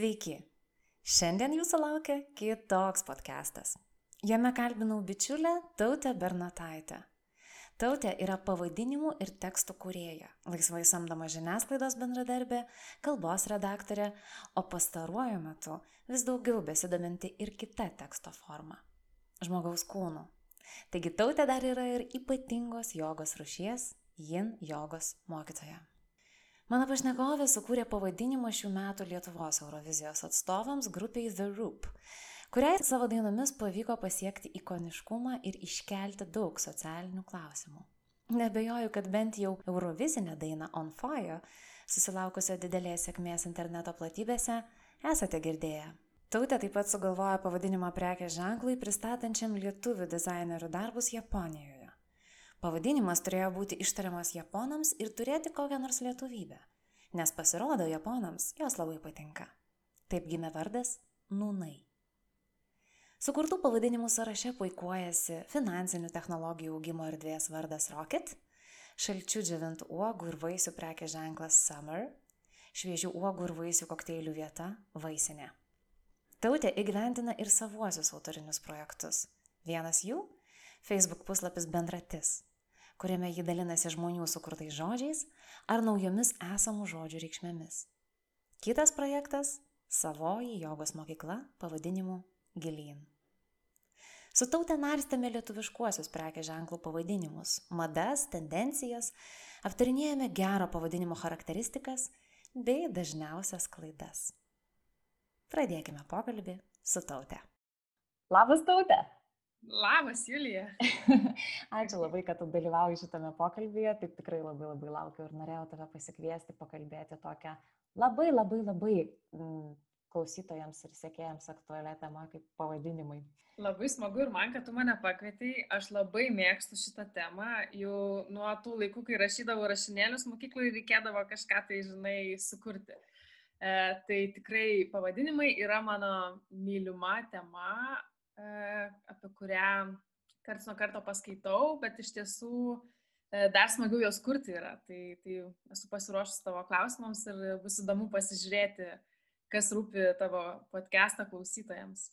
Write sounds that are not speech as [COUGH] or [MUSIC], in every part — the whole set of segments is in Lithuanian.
Sveiki! Šiandien jūsų laukia kitoks podcastas. Jame kalbinau bičiulę Tautę Bernataitę. Tautė yra pavadinimų ir tekstų kūrėja, laisvai samdoma žiniasklaidos bendradarbė, kalbos redaktorė, o pastaruoju metu vis daugiau besidominti ir kita teksto forma - žmogaus kūnu. Taigi Tautė dar yra ir ypatingos jogos rušies, jin jogos mokytoja. Mano pašnekovė sukūrė pavadinimą šių metų Lietuvos Eurovizijos atstovams grupiai The Roop, kuriai savo dainomis pavyko pasiekti ikoniškumą ir iškelti daug socialinių klausimų. Nebejoju, kad bent jau Eurovizinę dainą On Fire, susilaukusio didelės sėkmės interneto platybėse, esate girdėję. Tautė taip pat sugalvojo pavadinimą prekės ženklui pristatančiam lietuvių dizainerių darbus Japonijoje. Pavadinimas turėjo būti ištariamas japonams ir turėti kokią nors lietuvybę, nes pasirodo japonams jos labai patinka. Taip gimė vardas Nūnai. Sukurtų pavadinimų sąraše puikuojasi finansinių technologijų augimo erdvės vardas Rocket, šalčių džiovintų uogų ir vaisių prekės ženklas Summer, šviežių uogų ir vaisių kokteilių vieta Vaisinė. Tautė įgyvendina ir savuosius autorinius projektus. Vienas jų - Facebook puslapis Bendratis kuriame ji dalinasi žmonių sukurtais žodžiais ar naujomis esamų žodžių reikšmėmis. Kitas projektas - savoji jogos mokykla pavadinimu Gilyn. Su tautė narstėme lietuviškuosius prekės ženklų pavadinimus, madas, tendencijas, aptarinėjome gero pavadinimo charakteristikas bei dažniausias klaidas. Pradėkime pokalbį su tautė. Labas tautė! Labas, Julija. [LAUGHS] Ačiū labai, kad tu dalyvauji šitame pokalbėje. Taip tikrai labai labai laukiu ir norėjau tave pasikviesti, pakalbėti tokią labai labai labai mm, klausytojams ir sėkėjams aktualią temą kaip pavadinimai. Labai smagu ir man, kad tu mane pakvietei. Aš labai mėgstu šitą temą. Jau nuo tų laikų, kai rašydavau rašinėlius mokykloje, reikėdavo kažką tai, žinai, sukurti. E, tai tikrai pavadinimai yra mano mylima tema apie kurią karts nuo karto paskaitau, bet iš tiesų e, dar smagiau jos kurti yra. Tai, tai esu pasiruošus tavo klausimams ir bus įdomu pasižiūrėti, kas rūpi tavo podcastą klausytojams.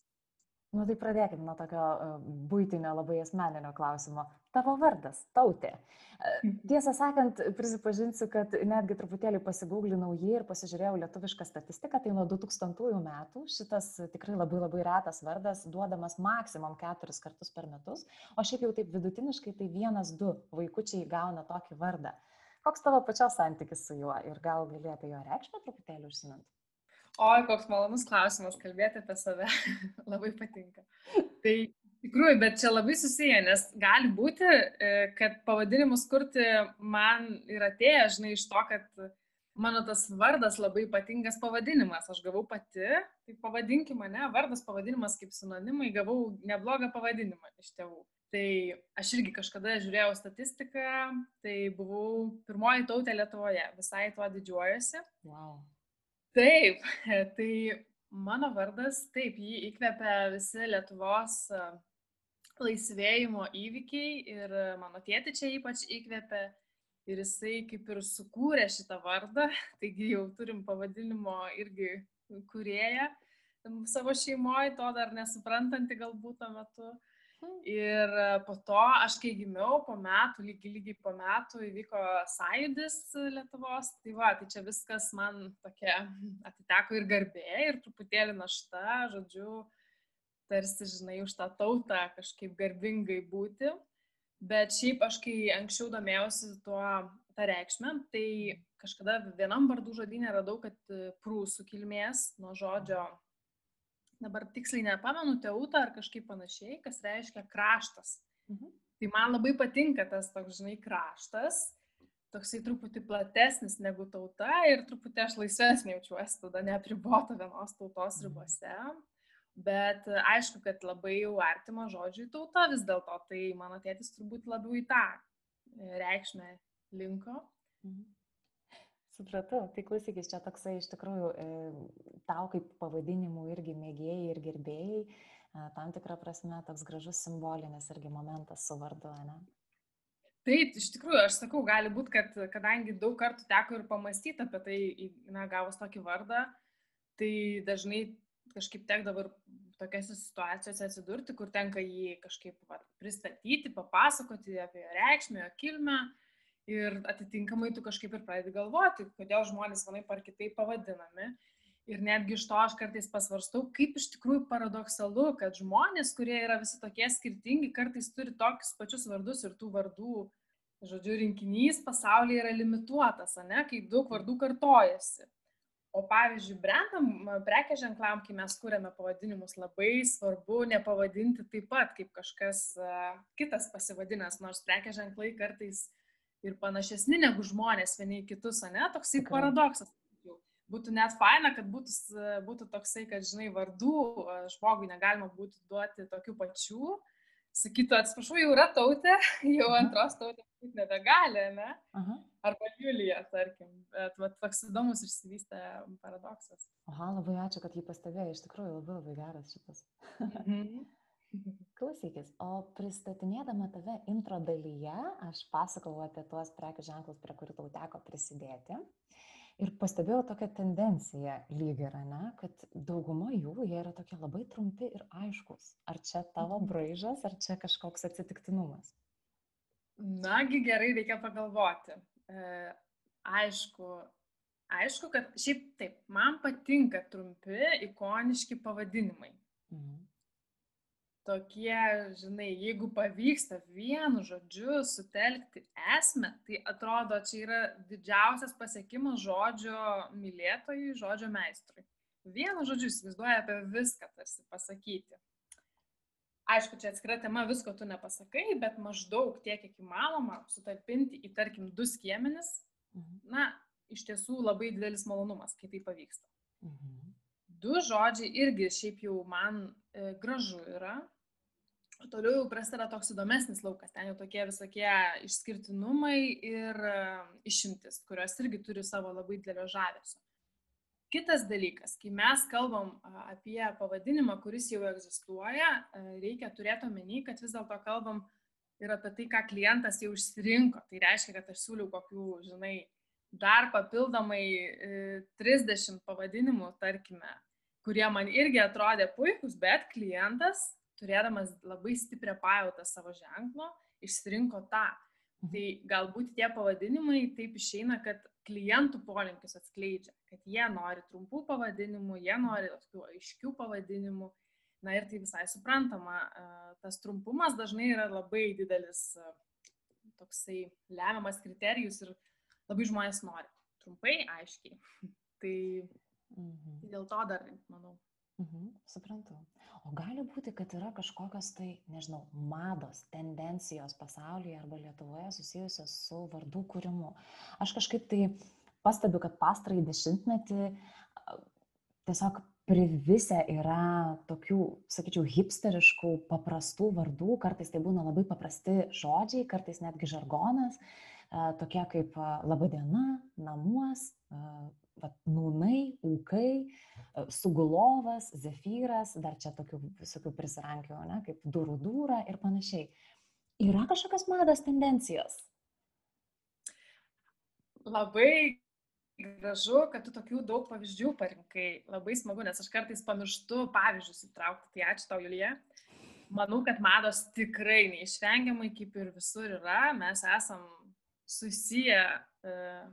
Nu tai pradėkime nuo tokio e, būtinio, labai asmeninio klausimo. Tavo vardas - tautė. E, tiesą sakant, prisipažinsiu, kad netgi truputėlį pasigūglinau jį ir pasižiūrėjau lietuvišką statistiką, tai nuo 2000 metų šitas tikrai labai labai retas vardas duodamas maksimum keturis kartus per metus, o šiaip jau taip vidutiniškai tai vienas, du vaikučiai gauna tokį vardą. Koks tavo pačios santykis su juo ir gal gali apie jo reikšmę truputėlį užsiminti? Oi, koks malonus klausimas kalbėti apie save. [LAUGHS] labai patinka. Tai tikrųjų, bet čia labai susiję, nes gali būti, e, kad pavadinimus kurti man ir atėjo, žinai, iš to, kad mano tas vardas labai ypatingas pavadinimas. Aš gavau pati, tai pavadinkime mane, vardas pavadinimas kaip sinonimai, gavau neblogą pavadinimą iš tėvų. Tai aš irgi kažkada žiūrėjau statistiką, tai buvau pirmoji tautė Lietuvoje, visai tuo didžiuojuosi. Wow. Taip, [LAUGHS] tai mano vardas, taip, jį įkvėpia visi Lietuvos laisvėjimo įvykiai ir mano tėti čia ypač įkvėpia ir jisai kaip ir sukūrė šitą vardą, [LAUGHS] taigi jau turim pavadinimo irgi kurėję savo šeimoje, to dar nesuprantanti galbūt tuo metu. Ir e, po to, aš kai gimiau, po metų, lygiai, lygiai po metų įvyko sąjudis Lietuvos, tai va, tai čia viskas man tokia atiteko ir garbė, ir truputėlį našta, žodžiu, tarsi, žinai, už tą tautą kažkaip garbingai būti. Bet šiaip aš, kai anksčiau domėjausi tuo tą reikšmę, tai kažkada vienam vardų žodynė radau, kad prūsų kilmės nuo žodžio dabar tiksliai nepamenu, teuta ar kažkaip panašiai, kas reiškia kraštas. Mhm. Tai man labai patinka tas toks, žinai, kraštas. toksai truputį platesnis negu tauta ir truputį aš laisvesnė jaučiuosi tada neapribota vienos tautos Mhm. ribose. Bet aišku, kad labai jau artima žodžiui tauta vis dėlto, tai mano tėtis turbūt labiau į tą reikšmę linko. Mhm. Supratau, tai klausykis, čia toksai iš tikrųjų e, tau kaip pavadinimų irgi mėgėjai ir gerbėjai, e, tam tikrą prasme toks gražus simbolinis irgi momentas su vardu, ne? Taip, iš tikrųjų, aš sakau, gali būti, kad kadangi daug kartų teko ir pamastyti apie tai, na, gavus tokį vardą, tai dažnai kažkaip tekdavo ir tokiose situacijose atsidurti, kur tenka jį kažkaip va, pristatyti, papasakoti apie jo reikšmę, jo kilmę. Ir atitinkamai tu kažkaip ir pradedi galvoti, kodėl žmonės vienaip ar kitaip pavadinami. Ir netgi iš to aš kartais pasvarstau, kaip iš tikrųjų paradoksalu, kad žmonės, kurie yra visi tokie skirtingi, kartais turi tokius pačius vardus ir tų vardų, žodžiu, rinkinys pasaulyje yra limituotas, ne, kai daug vardų kartojasi. O pavyzdžiui, brandam, prekė ženklam, kai mes kūrėme pavadinimus, labai svarbu nepavadinti taip pat kaip kažkas uh, kitas pasivadinęs, nors prekė ženklai kartais ir panašesni negu žmonės vieni į kitus, ne, toksai Tikrai. paradoksas. Būtų net faina, kad būtų, būtų toksai, kad, žinai, vardų žmogui negalima būtų duoti tokių pačių. Sakytų, atsiprašau, jau yra tautė, [LAUGHS] jau Mhm. antros tautės būt nebegali, ne? Aha. Arba Julija, tarkim. Bet va, toks įdomus išsivystė paradoksas. Aha, labai ačiū, kad jį pastebėjai, iš tikrųjų labai labai geras šitas. Mhm. [LAUGHS] Klausykis, o pristatinėdama tave intro dalyje, aš pasakojau apie tuos prekių ženklus, prie kurių tau teko prisidėti. Ir pastebėjau tokią tendenciją lyg yra, ne, kad dauguma jų jie yra tokie labai trumpi ir aiškus. Ar čia tavo Mhm. braižas, ar čia kažkoks atsitiktinumas? Nagi gerai, reikia pagalvoti. E, aišku, aišku, kad šiaip taip, man patinka trumpi, ikoniški pavadinimai. Mhm. Tokie, žinai, jeigu pavyksta vienu žodžiu sutelkti esmę, tai atrodo, čia yra didžiausias pasiekimas žodžio mylėtojui, žodžio meistrui. Vienu žodžiu įsivaizduoja apie viską tarsi pasakyti. Aišku, čia atskira tema, visko tu nepasakai, bet maždaug tiek, kiek įmanoma sutalpinti į, tarkim, du skiemenis, Mhm. na, iš tiesų labai didelis malonumas, kai tai pavyksta. Mhm. Du žodžiai irgi šiaip jau man e, gražu yra. Toliau jau prasideda toks įdomesnis laukas, ten jau tokie visokie išskirtinumai ir e, išimtis, kurios irgi turi savo labai didelio žavesio. Kitas dalykas, kai mes kalbam a, apie pavadinimą, kuris jau egzistuoja, e, reikia turėti omeny, kad vis dėlto kalbam ir apie tai, ką klientas jau išsirinko. Tai reiškia, kad aš siūliau kokių, žinai, dar papildomai e, 30 pavadinimų, tarkime, kurie man irgi atrodė puikus, bet klientas, turėdamas labai stiprią pajautą savo ženklo, išsirinko tą. Mhm. Tai galbūt tie pavadinimai taip išeina, kad klientų polinkius atskleidžia, kad jie nori trumpų pavadinimų, jie nori tokių aiškių pavadinimų. Na ir tai visai suprantama, e, tas trumpumas dažnai yra labai didelis e, toksai lemiamas kriterijus ir labai žmonės nori. Trumpai, aiškiai. [LAUGHS] Tai Mhm. Tai dėl to dar, manau. Mhm, suprantu. O gali būti, kad yra kažkokios tai, nežinau, mados, tendencijos pasaulyje arba Lietuvoje susijusios su vardų kūrimu. Aš kažkaip tai pastebiu, kad pastarąjį dešimtmetį tiesiog privisę yra tokių, sakyčiau, hipsteriškų, paprastų vardų, kartais tai būna labai paprasti žodžiai, kartais netgi žargonas, tokie kaip a, labadiena, namuos, vat, nūnai, ūkai, a, sugulovas, zefyras, dar čia tokių visokių prisirankiau, ne, kaip durų dūra ir panašiai. Yra kažkokios mados tendencijos? Labai gražu, kad tu tokių daug pavyzdžių parinkai. Labai smagu, nes aš kartais pamirštu pavyzdžius įtraukti. Tai ačiū tau, Julija. Manau, kad mados tikrai neišvengiamai, kaip ir visur yra. Mes esam susiję, e,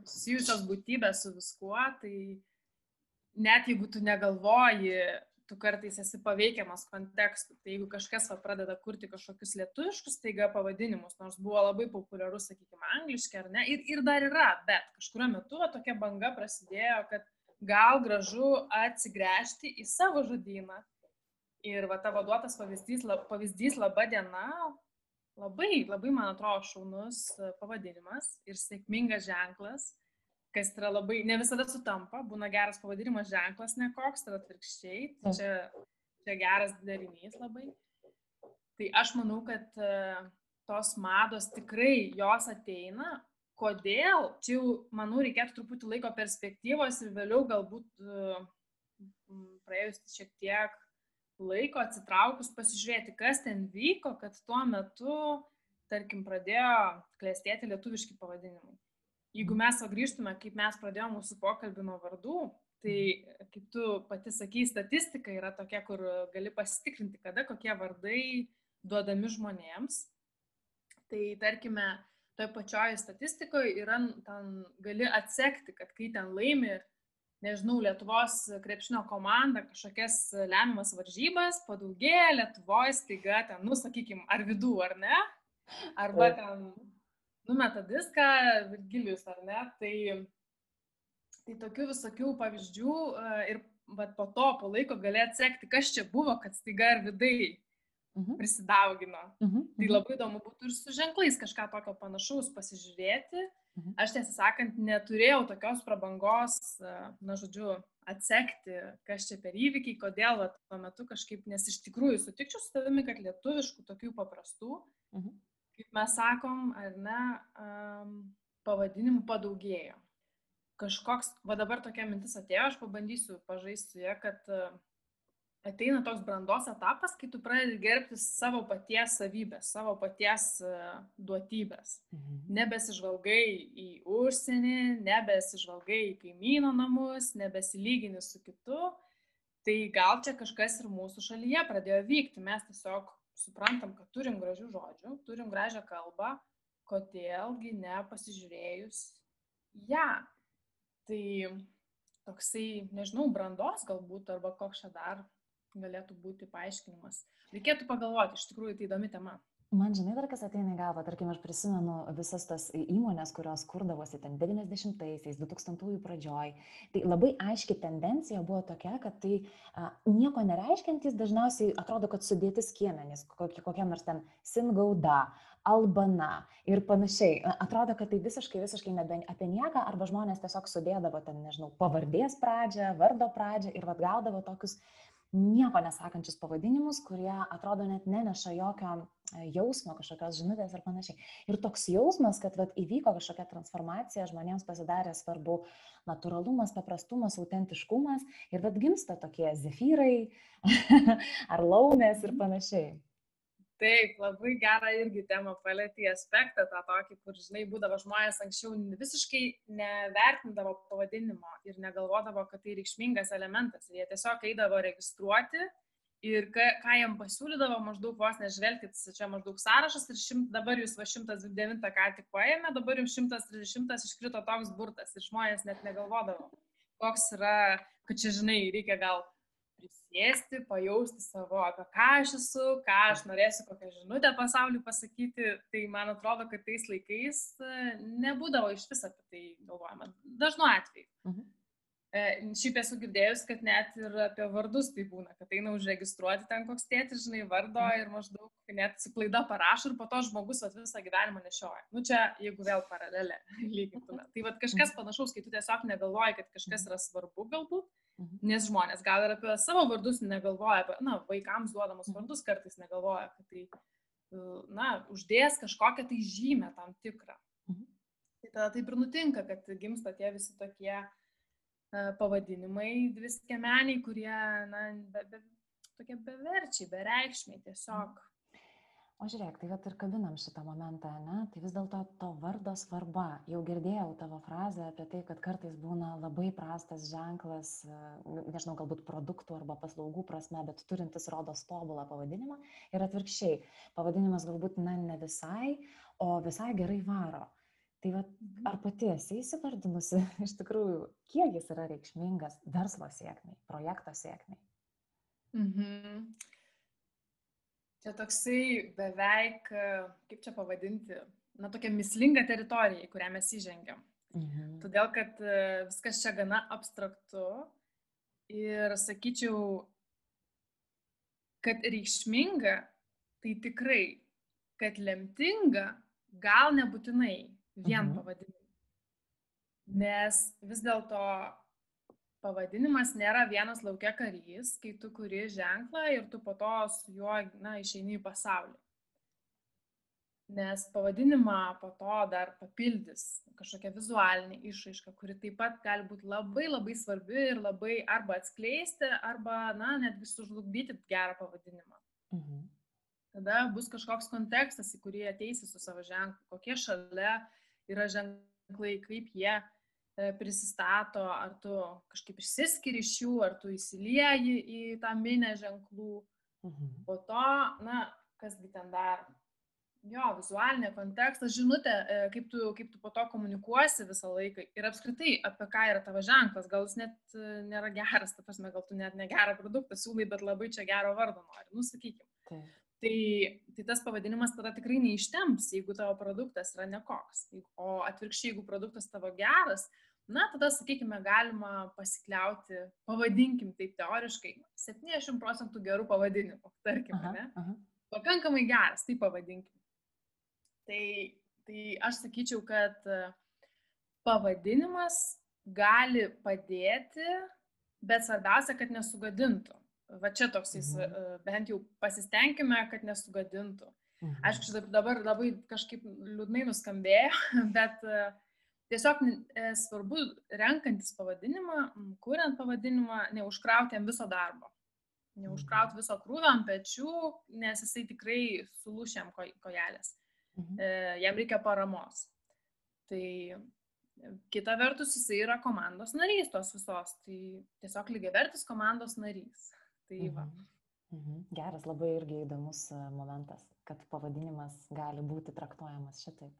susijusios būtybės su viskuo. Tai net jeigu tu negalvoji, tu kartais esi paveikiamas kontekstų. Tai jeigu kažkas va, pradeda kurti kažkokius lietuviškus taiga pavadinimus, nors buvo labai populiarus, sakykime, angliškai ar ne, ir, ir dar yra, bet kažkurio metu va, tokia banga prasidėjo, kad gal gražu atsigręžti į savo žodyną. Ir va tavo duotas pavyzdys, la, pavyzdys laba diena, labai, labai, man atrodo, šaunus pavadinimas ir sėkmingas ženklas, kas yra labai, ne visada sutampa, būna geras pavadinimas ženklas, ne koks, tai atvirkščiai, tai čia, čia geras darinys labai. Tai aš manau, kad tos mados tikrai jos ateina. Kodėl? Čia jau, manau, reikėtų truputį laiko perspektyvos ir vėliau galbūt praėjus šiek tiek laiko atsitraukus pasižiūrėti, kas ten vyko, kad tuo metu, tarkim, pradėjo klėstėti lietuviški pavadinimai. Jeigu mes grįžtume, kaip mes pradėjome mūsų pokalbį nuo vardų, tai kaip tu pati sakai, statistika yra tokia, kur gali pasitikrinti, kada kokie vardai duodami žmonėms. Tai tarkime, toje pačioje statistikoje yra, ten gali atsekti, kad kai ten laimi nežinau, Lietuvos krepšinio komanda kažkokias lemiamas varžybas, padaugėja Lietuvoje staiga ten, nu, sakykime, ar vidų, ar ne, arba ten numeta diską Virgilius, ar ne, tai, tai tokių visokių pavyzdžių e, ir bet po to, po laiko gali atsekti, kas čia buvo, kad staiga ar vidai mhm. prisidaugino. Mhm. Tai mhm. labai įdomu būtų ir su ženklais kažką tokio panašaus pasižiūrėti. Aš tiesą sakant, neturėjau tokios prabangos, na, žodžiu, atsekti, kas čia per įvykiai, kodėl va, tuo metu kažkaip, nes iš tikrųjų sutikčiau su tavimi, kad lietuviškų tokių paprastų, mhm. kaip mes sakom, ar ne, um, pavadinimų padaugėjo. Kažkoks, va dabar tokia mintis atėjo, aš pabandysiu pažaisti su ja, kad uh, ateina toks brandos etapas, kai tu pradedi gerbti savo paties savybės, savo paties uh, duotybės. Mhm. Nebesižvalgai į užsienį, nebesižvalgai į kaimyno namus, nebesilygini su kitu. Tai gal čia kažkas ir mūsų šalyje pradėjo vykti. Mes tiesiog suprantam, kad turim gražių žodžių, turim gražią kalbą, kodėlgi nepasižiūrėjus ją. Ja. Tai toksai, nežinau, brandos galbūt, arba koks čia dar galėtų būti paaiškinimas. Reikėtų pagalvoti, iš tikrųjų tai įdomi tema. Man žinai dar kas ateina į galvą, tarkim, aš prisimenu visas tas įmonės, kurios kurdavosi ten 90-aisiais, 2000-ųjų pradžioj. Tai labai aiški tendencija buvo tokia, kad tai a, nieko nereiškiantys dažniausiai atrodo, kad sudėti skiemenys, kokie, kokie nors ten singauda, albana ir panašiai. Atrodo, kad tai visiškai, visiškai nebe apie nieką, arba žmonės tiesiog sudėdavo ten, nežinau, pavardės pradžią, vardo pradžią ir vad gaudavo tokius nieko nesakančius pavadinimus, kurie atrodo net neneša jokio e, jausmo, kažkokios žinutės ir panašiai. Ir toks jausmas, kad vat, įvyko kažkokia transformacija, žmonėms pasidarė svarbu natūralumas, paprastumas, autentiškumas ir vad gimsta tokie zefyrai [LAUGHS] ar laumės ir panašiai. Taip, labai gerą irgi temą palėtį aspektą, tą tokį, kur, žinai, būdavo žmonės anksčiau visiškai nevertindavo pavadinimo ir negalvodavo, kad tai reikšmingas elementas. Jie tiesiog eidavo registruoti ir ką, ką jam pasiūlydavo, maždaug vos nežvelgit, čia maždaug sąrašas ir šimt, dabar jūs va 109 ką tik paėmė, dabar jums 130 iškrito toks burtas ir žmonės net negalvodavo, koks yra, kad čia, žinai, reikia gal prisėsti, pajausti savo, apie ką aš esu, ką aš norėsiu, kokią žinutę pasauliu pasakyti. Tai man atrodo, kad tais laikais e, nebūdavo iš vis apie tai galvojama. Dažnu atveju. Mhm. E, šiaip esu girdėjus, kad net ir apie vardus tai būna, kad eina užregistruoti ten koks tėtis, žinai, vardo mhm. ir maždaug net su klaida parašo ir po to žmogus vat, visą gyvenimą nešioja. Nu čia, jeigu vėl paralelė [LAUGHS] lygintume. Tai vad kažkas mhm. panašaus, kai tu tiesiog negalvoji, kad kažkas yra svarbu galbūt, Mhm. Nes žmonės gal ir apie savo vardus negalvoja, apie, na, vaikams duodamus mhm. vardus kartais negalvoja, kad tai, na, uždės kažkokią tai žymę tam tikrą. Mhm. Tai tada taip ir nutinka, kad gimsta tie visi tokie uh, pavadinimai dviskemeniai, kurie, na, be, be, tokie beverčiai, bereikšmiai tiesiog. O žiūrėk, tai vat ir kabinam šitą momentą, ne? Tai vis dėlto to vardo svarba. Jau girdėjau tavo frazę apie tai, kad kartais būna labai prastas ženklas, e, nežinau, galbūt produktų arba paslaugų prasme, bet turintis rodos tobulą pavadinimą. Ir atvirkščiai, pavadinimas galbūt na, ne visai, o visai gerai varo. Tai mhm. ar pati esi įsivardinusi [LAUGHS] iš tikrųjų, kiek jis yra reikšmingas verslo sėkmiai, projekto sėkmiai? Mhm. Čia toksai beveik, kaip čia pavadinti, na tokia mislinga teritorija, į kurią mes įžengiam. Mhm. Todėl, kad viskas čia gana abstraktu ir sakyčiau, kad reikšminga, tai tikrai, kad lemtinga gal nebūtinai vien Mhm. pavadinimu. Nes vis dėlto pavadinimas nėra vienas laukia karys, kai tu kuri ženklą ir tu po to su juo, na, išeini į pasaulį. Nes pavadinimą po to dar papildys kažkokia vizualinė išraiška, kuri taip pat gali būti labai labai svarbi ir labai arba atskleisti, arba, na, netgi sužlugdyti gerą pavadinimą. Mhm. Tada bus kažkoks kontekstas, į kurį ateisi su savo ženklu, kokie šalia yra ženklai, kaip jie e, prisistato, ar tu kažkaip išsiskiri iš jų, ar tu įsilieji į tą minę ženklų. Mhm. Po to, na, kasgi ten dar. Jo, vizualinė kontekstas, žinutė, e, kaip tu, kaip tu po to komunikuosi visą laiką ir apskritai apie ką yra tavo ženklas. Gal jis net e, nėra geras, ta prasme, gal tu net negerą produktą siūlai, bet labai čia gero vardo nori. Nu, sakykime. Taip. Tai, tai tas pavadinimas tada tikrai neištemps, jeigu tavo produktas yra nekoks. O atvirkščiai, jeigu produktas tavo geras, na, tada, sakykime, galima pasikliauti, pavadinkim taip teoriškai, 70 procentų gerų pavadinimų, tarkim, Aha, ne? aha. Pakankamai geras, tai pavadinkim. Tai, tai aš sakyčiau, kad pavadinimas gali padėti, bet svarbiausia, kad nesugadintų. Va čia toks jis, Mhm. e, bent jau pasistengime, kad nesugadintų. Mhm. Aišku, šitą dabar labai kažkaip liūdnai nuskambėjo, [LAUGHS] bet e, tiesiog e, svarbu renkantis pavadinimą, kuriant pavadinimą, neužkrauti jam viso darbo. Neužkrauti viso krūvio ant pečių, nes jisai tikrai sulūšiam kojelės. Mhm. Jam reikia paramos. Tai kita vertus, jisai yra komandos narys tos visos. Tai tiesiog lygiavertis komandos narys. Tai va. Mhm. Mhm. Geras, labai irgi įdomus e, momentas, kad pavadinimas gali būti traktuojamas šitaip.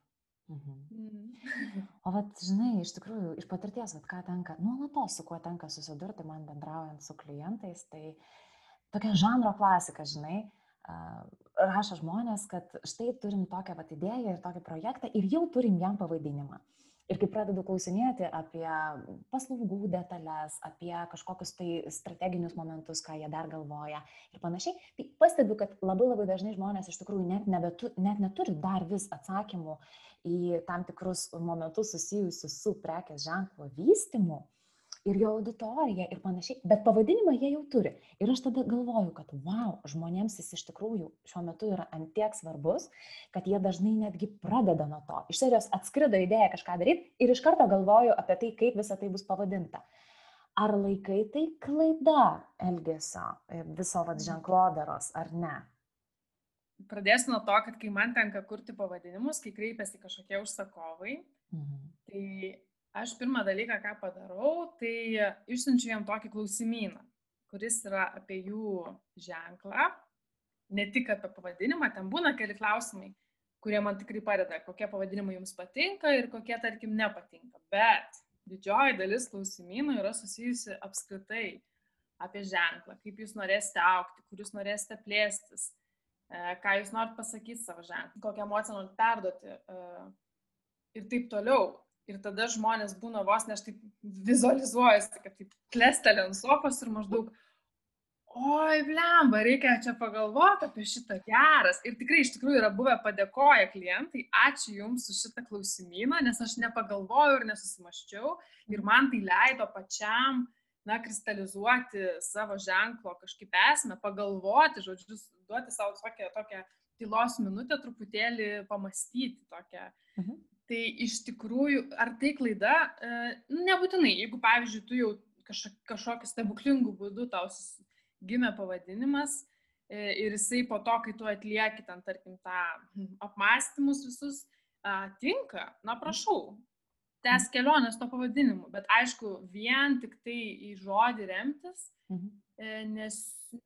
Mhm. Mm. O vat, žinai, iš tikrųjų, iš patirties, vat, ką tenka, nuolatos su kuo tenka susidurti man bendraujant su klientais, tai tokia žanro klasika, žinai, rašo žmonės, kad štai turim tokią vat idėją ir tokį projektą ir jau turim jam pavadinimą. Ir kai pradedu klausinėti apie paslaugų detalės, apie kažkokius tai strateginius momentus, ką jie dar galvoja ir panašiai, tai pastebiu, kad labai labai dažnai žmonės iš tikrųjų net, nebetu, net neturi dar vis atsakymų į tam tikrus momentus susijusius su prekės ženklo vystimu ir jo auditorija ir panašiai, bet pavadinimą jie jau turi. Ir aš tada galvoju, kad wow, žmonėms jis iš tikrųjų šiuo metu yra antiek svarbus, kad jie dažnai netgi pradeda nuo to. Iš serijos atskrido idėja kažką daryti ir iš karto galvoju apie tai, kaip visa tai bus pavadinta. Ar laikai tai klaida elgesio viso vad ženklodaros, ar ne? Pradėsiu nuo to, kad kai man tenka kurti pavadinimus, kai kreipiasi kažkokie užsakovai, Mhm. tai aš pirmą dalyką, ką padarau, tai išsiunčiu jam tokį klausimyną, kuris yra apie jų ženklą, ne tik apie pavadinimą, ten būna keli klausimai, kurie man tikrai padeda, kokie pavadinimai jums patinka ir kokie, tarkim, nepatinka. Bet didžioji dalis klausimynų yra susijusi apskritai apie ženklą, kaip jūs norėsite aukti, kur jūs norėsite plėstis, e, ką jūs norit pasakyti savo ženklą, kokią emociją norit perduoti e, ir taip toliau. Ir tada žmonės būna vos, nes aš taip vizualizuojuosi, kad taip klestelė ant sofos ir maždaug, oi, blemba, reikia čia pagalvoti apie šitą geras. Ir tikrai iš tikrųjų yra buvę padėkoję klientai, ačiū Jums už šitą klausimyną, nes aš nepagalvojau ir nesusimaščiau. Ir man tai leido pačiam, na, kristalizuoti savo ženklo kažkaip esmę, pagalvoti, žodžiu, duoti savo tokią, tokią tylos minutę, truputėlį pamastyti tokią. Mhm. Tai iš tikrųjų, ar tai klaida? E, nebūtinai, jeigu, pavyzdžiui, tu jau kažkok- kažkokiu stebuklingu būdu tau gimė pavadinimas e, ir jisai po to, kai tu atlieki ten, tarkim, tą apmąstymus visus, tinka, na prašau, tęs kelionės to pavadinimu, bet aišku, vien tik tai į žodį remtis, Mhm. e, nes,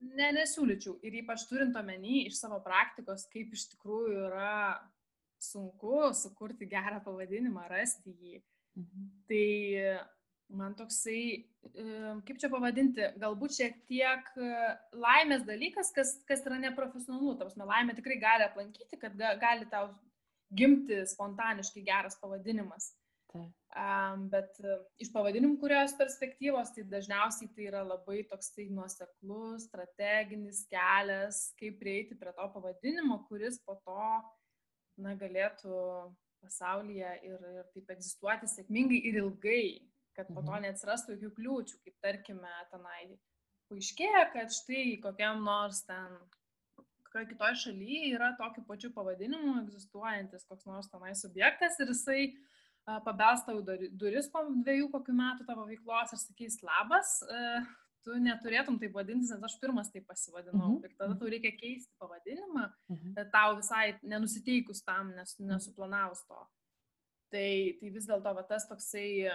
ne, nesiūlyčiau. Ir ypač turint omeny iš savo praktikos, kaip iš tikrųjų yra sunku sukurti gerą pavadinimą, rasti jį. Mhm. Tai man toksai, e, kaip čia pavadinti, galbūt šiek tiek e, laimės dalykas, kas, kas yra neprofesionalu. Tavs laimė tikrai gali aplankyti, kad ga, gali tau gimti spontaniškai geras pavadinimas. Taip. Um, bet uh, iš pavadinimų kurios perspektyvos, tai dažniausiai tai yra labai toksai nuoseklus, strateginis kelias, kaip prieiti prie to pavadinimo, kuris po to na, galėtų pasaulyje ir, ir taip egzistuoti sėkmingai ir ilgai, kad po to Mhm. neatsirastų jokių kliūčių, kaip tarkime tenai paaiškėja, kad štai kokiam nors ten, kokioje kitoje šalyje yra tokiu pačiu pavadinimu egzistuojantis koks nors tenai subjektas ir jisai pabels tau duris po dviejų kokių metų tavo veiklos ir sakys labas, tu neturėtum taip vadintis, nes aš pirmas taip pasivadinau. Mhm, Ir tada mhm. tau reikia keisti pavadinimą, Mhm. bet tau visai nenusiteikus tam, nes nesuplanavus to. Tai, tai vis dėlto va, tas toksai e,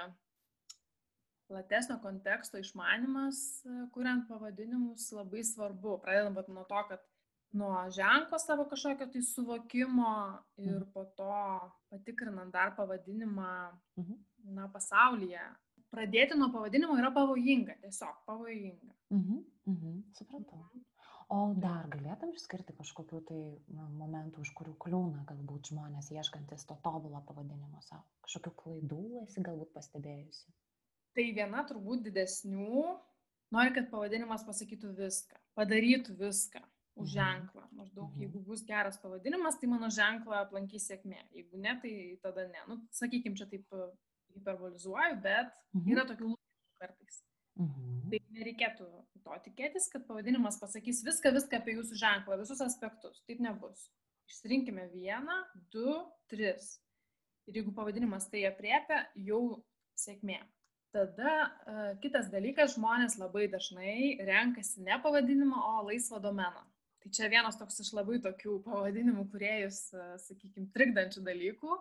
platesnio konteksto išmanimas, e, kuriant pavadinimus, labai svarbu. Pradedam vat nuo to, kad nuo ženklo savo kažkokio tai suvokimo ir Mhm. po to patikrinant dar pavadinimą Mhm. na, pasaulyje. Pradėti nuo pavadinimo yra pavojinga, tiesiog pavojinga. Mhm. Mhm. Supratau. O dar galėtum išskirti kažkokių tai momentų, už kurių kliūna galbūt žmonės ieškantis to tobulo pavadinimo savo. Kažkokių klaidų esi galbūt pastebėjusi. Tai viena turbūt didesnių, nori, kad pavadinimas pasakytų viską, padarytų viską už Mhm. ženklą. Maždaug, Mhm. jeigu bus geras pavadinimas, tai mano ženklą aplankys sėkmė. Jeigu ne, tai tada ne. Nu, sakykime, čia taip hiperbolizuoju, bet Mhm. yra tokių lūkesčių kartais. Mhm. Tai nereikėtų to tikėtis, kad pavadinimas pasakys viską, viską apie jūsų ženklą, visus aspektus. Taip nebus. Išsirinkime vieną, du, tris. Ir jeigu pavadinimas tai apriepia, jau sėkmė. Tada uh, kitas dalykas, žmonės labai dažnai renkasi ne pavadinimą, o laisvą domeną. Tai čia vienas toks iš labai tokių pavadinimų, kuriejus, uh, sakykime, trikdančių dalykų,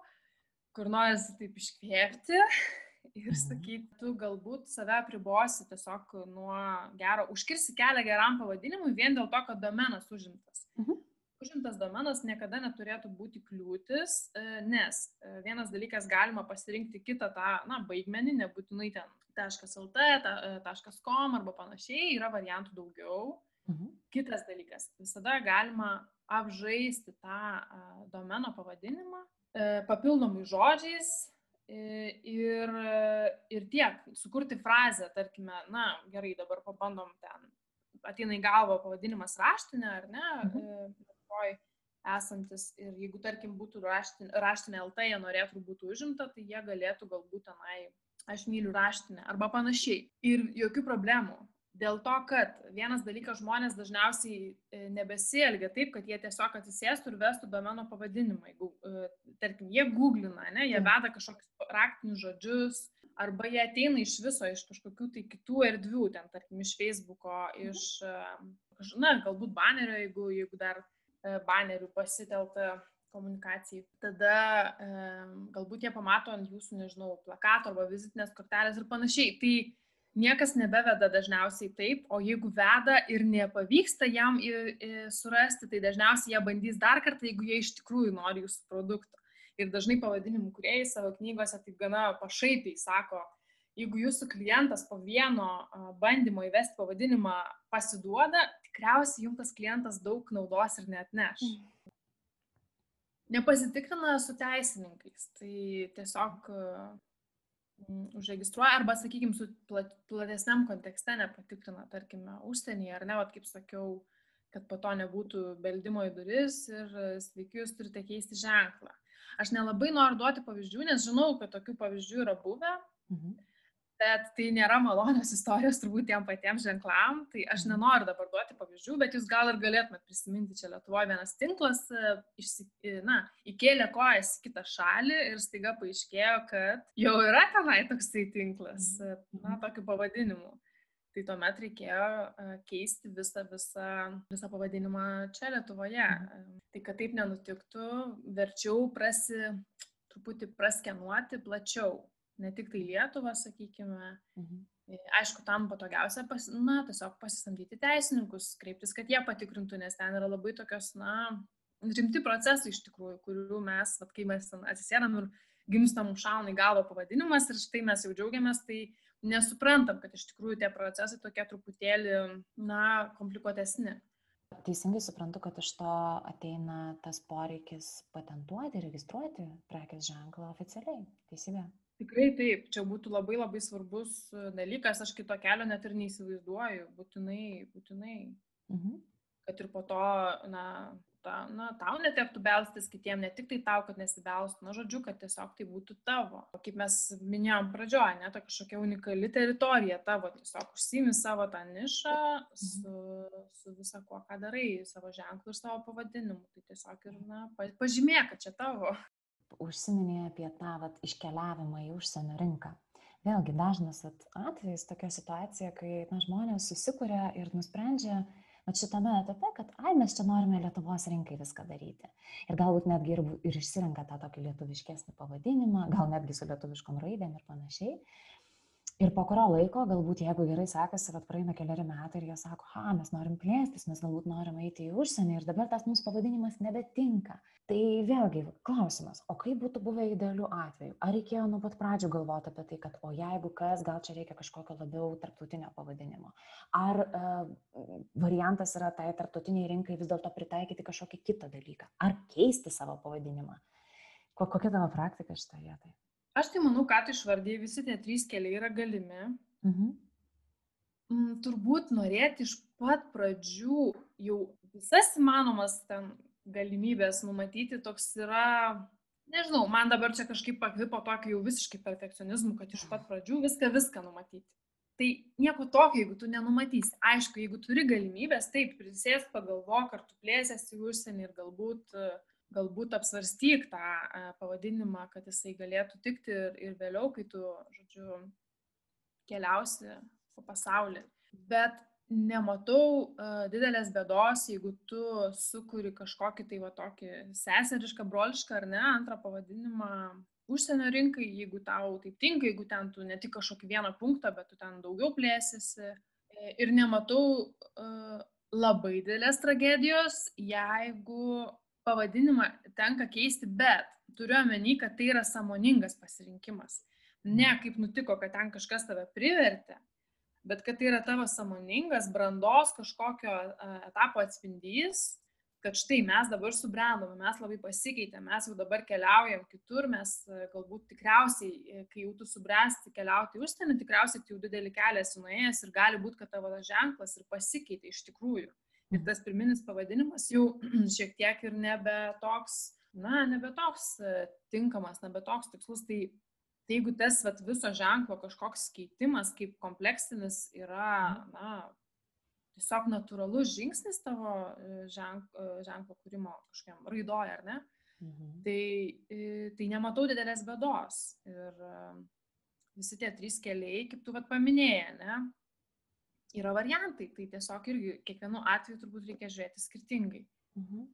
kur norisi taip iškvėpti [LAUGHS] ir Mhm. sakyti, tu galbūt save apribosi tiesiog nuo gero, užkirsi kelią geram pavadinimui vien dėl to, kad domenas užimtas. Mhm. Užimtas domenas niekada neturėtų būti kliūtis, e, nes e, vienas dalykas galima pasirinkti kitą tą, na, baigmenį, nebūtinai ten .lt, e, .com arba panašiai, yra variantų daugiau. Mhm. Kitas dalykas, visada galima apžaisti tą domeno pavadinimą papildomais žodžiais e, ir, ir tiek, sukurti frazę, tarkime, na gerai, dabar pabandom ten, ateina į galvą pavadinimas raštinė ar ne, Mhm. e, Lietuvoj esantis ir jeigu, tarkim, būtų raštinė, raštinė LT, jie norėtų būti užimta, tai jie galėtų galbūt tenai, aš myliu raštinę arba panašiai. Ir jokių problemų. Dėl to, kad vienas dalykas žmonės dažniausiai e, nebesielgia taip, kad jie tiesiog atsisėstų ir vestų domeno pavadinimą. Jeigu, e, tarkim, jie googlina, ne, jie veda kažkokius raktinius žodžius, arba jie ateina iš viso, iš kažkokių tai kitų erdvių, ten, tarkim, iš Facebooko, iš, e, na, galbūt banerio, jeigu, jeigu dar banerių pasitelta komunikacijai. Tada e, galbūt jie pamato ant jūsų, nežinau, plakato arba vizitinės kortelės ir panašiai. Tai niekas nebeveda dažniausiai taip, o jeigu veda ir nepavyksta jam į, į surasti, tai dažniausiai jie bandys dar kartą, jeigu jie iš tikrųjų nori jūsų produkto. Ir dažnai pavadinimų kuriejai savo knygose taip gana pašaipiai sako, jeigu jūsų klientas po vieno bandymo įvesti pavadinimą pasiduoda, tikriausiai jums tas klientas daug naudos ir net neš. Nepasitikrina su teisininkais, tai tiesiog mm, užregistruoja arba, sakykime, su plat, platesniam kontekste nepatikrina, tarkime, užsienyje ar ne, vat, kaip sakiau, kad po to nebūtų beldimo į duris ir sveiki, jūs turite keisti ženklą. Aš nelabai noriu duoti pavyzdžių, nes žinau, kad tokių pavyzdžių yra buvę, Mhm. Bet tai nėra malonios istorijos turbūt tiem patiems ženklam, tai aš nenoriu dabar duoti pavyzdžių, bet jūs gal ir galėtumėt prisiminti, čia Lietuvoje vienas tinklas, e, išsi, e, na, įkėlė kojas į kitą šalį ir staiga paaiškėjo, kad jau yra tenai toksai tinklas, e, na, tokiu pavadinimu. Tai tuomet reikėjo keisti visą, visą, visą pavadinimą čia Lietuvoje. E, Tai kad taip nenutiktų, verčiau prasi, truputį praskenuoti plačiau. Ne tik tai Lietuvą, sakykime, Mhm. E, Aišku, tam patogiausia, pas, na, tiesiog pasisamdyti teisininkus, kreiptis, kad jie patikrintų, nes ten yra labai tokios, na, rimti procesai iš tikrųjų, kurių mes, vat, kai mes atsisėdam ir gimstam šauna į galvą pavadinimas ir štai mes jau džiaugiamės, tai nesuprantam, kad iš tikrųjų tie procesai tokie truputėlį, na, komplikuotesni. Teisingai suprantu, kad iš to ateina tas poreikis patentuoti, registruoti prekės ženklą oficialiai. Teisybė. Tikrai taip, čia būtų labai labai svarbus e, dalykas, aš kito kelio net ir neįsivaizduoju, būtinai, būtinai. Mhm. kad ir po to, na, ta, na, tau netektų belstis, kitiem ne tik tai tau, kad nesibelstų, na, žodžiu, kad tiesiog tai būtų tavo. O kaip mes minėjom pradžioje, ne, ta kažkokia unikali teritorija tavo, tiesiog užsimi savo tą nišą su, su visa kuo, ką darai, savo ženklų ir savo pavadinimu. Tai tiesiog ir, na, pažymėk, kad čia tavo. Užsiminė apie tą vat, iškeliavimą į užsienio rinką. Vėlgi dažnas vat, atvejis tokia situacija, kai na, žmonės susikuria ir nusprendžia, vat šitame etape, kad ai mes čia norime Lietuvos rinkai viską daryti. Ir galbūt netgi ir, ir išsirenka tą tokį lietuviškesnį pavadinimą, gal netgi su lietuviškom raidėm ir panašiai. Ir po kurio laiko, galbūt jeigu gerai sekasi, kad praeina keliari metai ir jie sako, ha, mes norim plėstis, mes galbūt norim eiti į užsienį ir dabar tas mūsų pavadinimas nebetinka. Tai vėlgi klausimas, o kaip būtų buvę idealių atveju? Ar reikėjo nuo pat pradžių galvoti apie tai, kad o jeigu kas, gal čia reikia kažkokio labiau tarptautinio pavadinimo? Ar uh, variantas yra tai tarptautiniai rinkai vis dėlto pritaikyti kažkokį kitą dalyką? Ar keisti savo pavadinimą? Kokia tavo praktika šitoje vietoje? Aš tai manau, kad išvardėjai, visi tie trys keliai yra galimi. Mhm. Mm, turbūt norėti iš pat pradžių jau visas įmanomas ten galimybės numatyti toks yra, nežinau, man dabar čia kažkaip pakvipo tokio jau visiškai perfekcionizmu, kad iš pat pradžių viską, viską numatyti. Tai nieko tokio, jeigu tu nenumatysi. Aišku, jeigu turi galimybės, taip, prisės, pagalvok, ar tu plėsiesi į užsienį ir galbūt uh, galbūt apsvarstyk tą pavadinimą, kad jisai galėtų tikti ir, ir vėliau, kai tu, žodžiu, keliausi po pasaulį. Bet nematau uh, didelės bėdos, jeigu tu sukuri kažkokį tai va tokį seserišką, brolišką ar ne, antrą pavadinimą užsienio rinkai, jeigu tau taip tinka, jeigu ten tu ne tik kažkokį vieną punktą, bet tu ten daugiau plėsiesi. Ir nematau uh, labai didelės tragedijos, jeigu pavadinimą tenka keisti, bet turiu omeny, kad tai yra samoningas pasirinkimas. Ne kaip nutiko, kad ten kažkas tave privertė, bet kad tai yra tavo samoningas brandos kažkokio etapo atspindys, kad štai mes dabar subrendome, mes labai pasikeitėme, mes jau dabar keliaujam kitur, mes galbūt tikriausiai, e, kai jau tu subręsti keliauti užsienį, tikriausiai tu jau didelį kelią esi nuėjęs ir gali būti, kad tavo ženklas ir pasikeitė iš tikrųjų ir tas pirminis pavadinimas jau [CLEARS THROAT] šiek tiek ir nebe toks, na, nebe toks e, tinkamas, nebe toks tikslus. Tai, tai jeigu tas vat, viso ženklo kažkoks keitimas kaip kompleksinis yra, mhm. na, tiesiog natūralus žingsnis tavo e, ženk, e, ženklo kūrimo kažkokiam raidoje, ar ne? Mhm. Tai, tai nematau didelės bėdos. Ir visi tie trys keliai, kaip tu vat paminėjai, ne? Yra variantai, tai tiesiog irgi kiekvienu atveju turbūt reikia žiūrėti skirtingai. Mhm.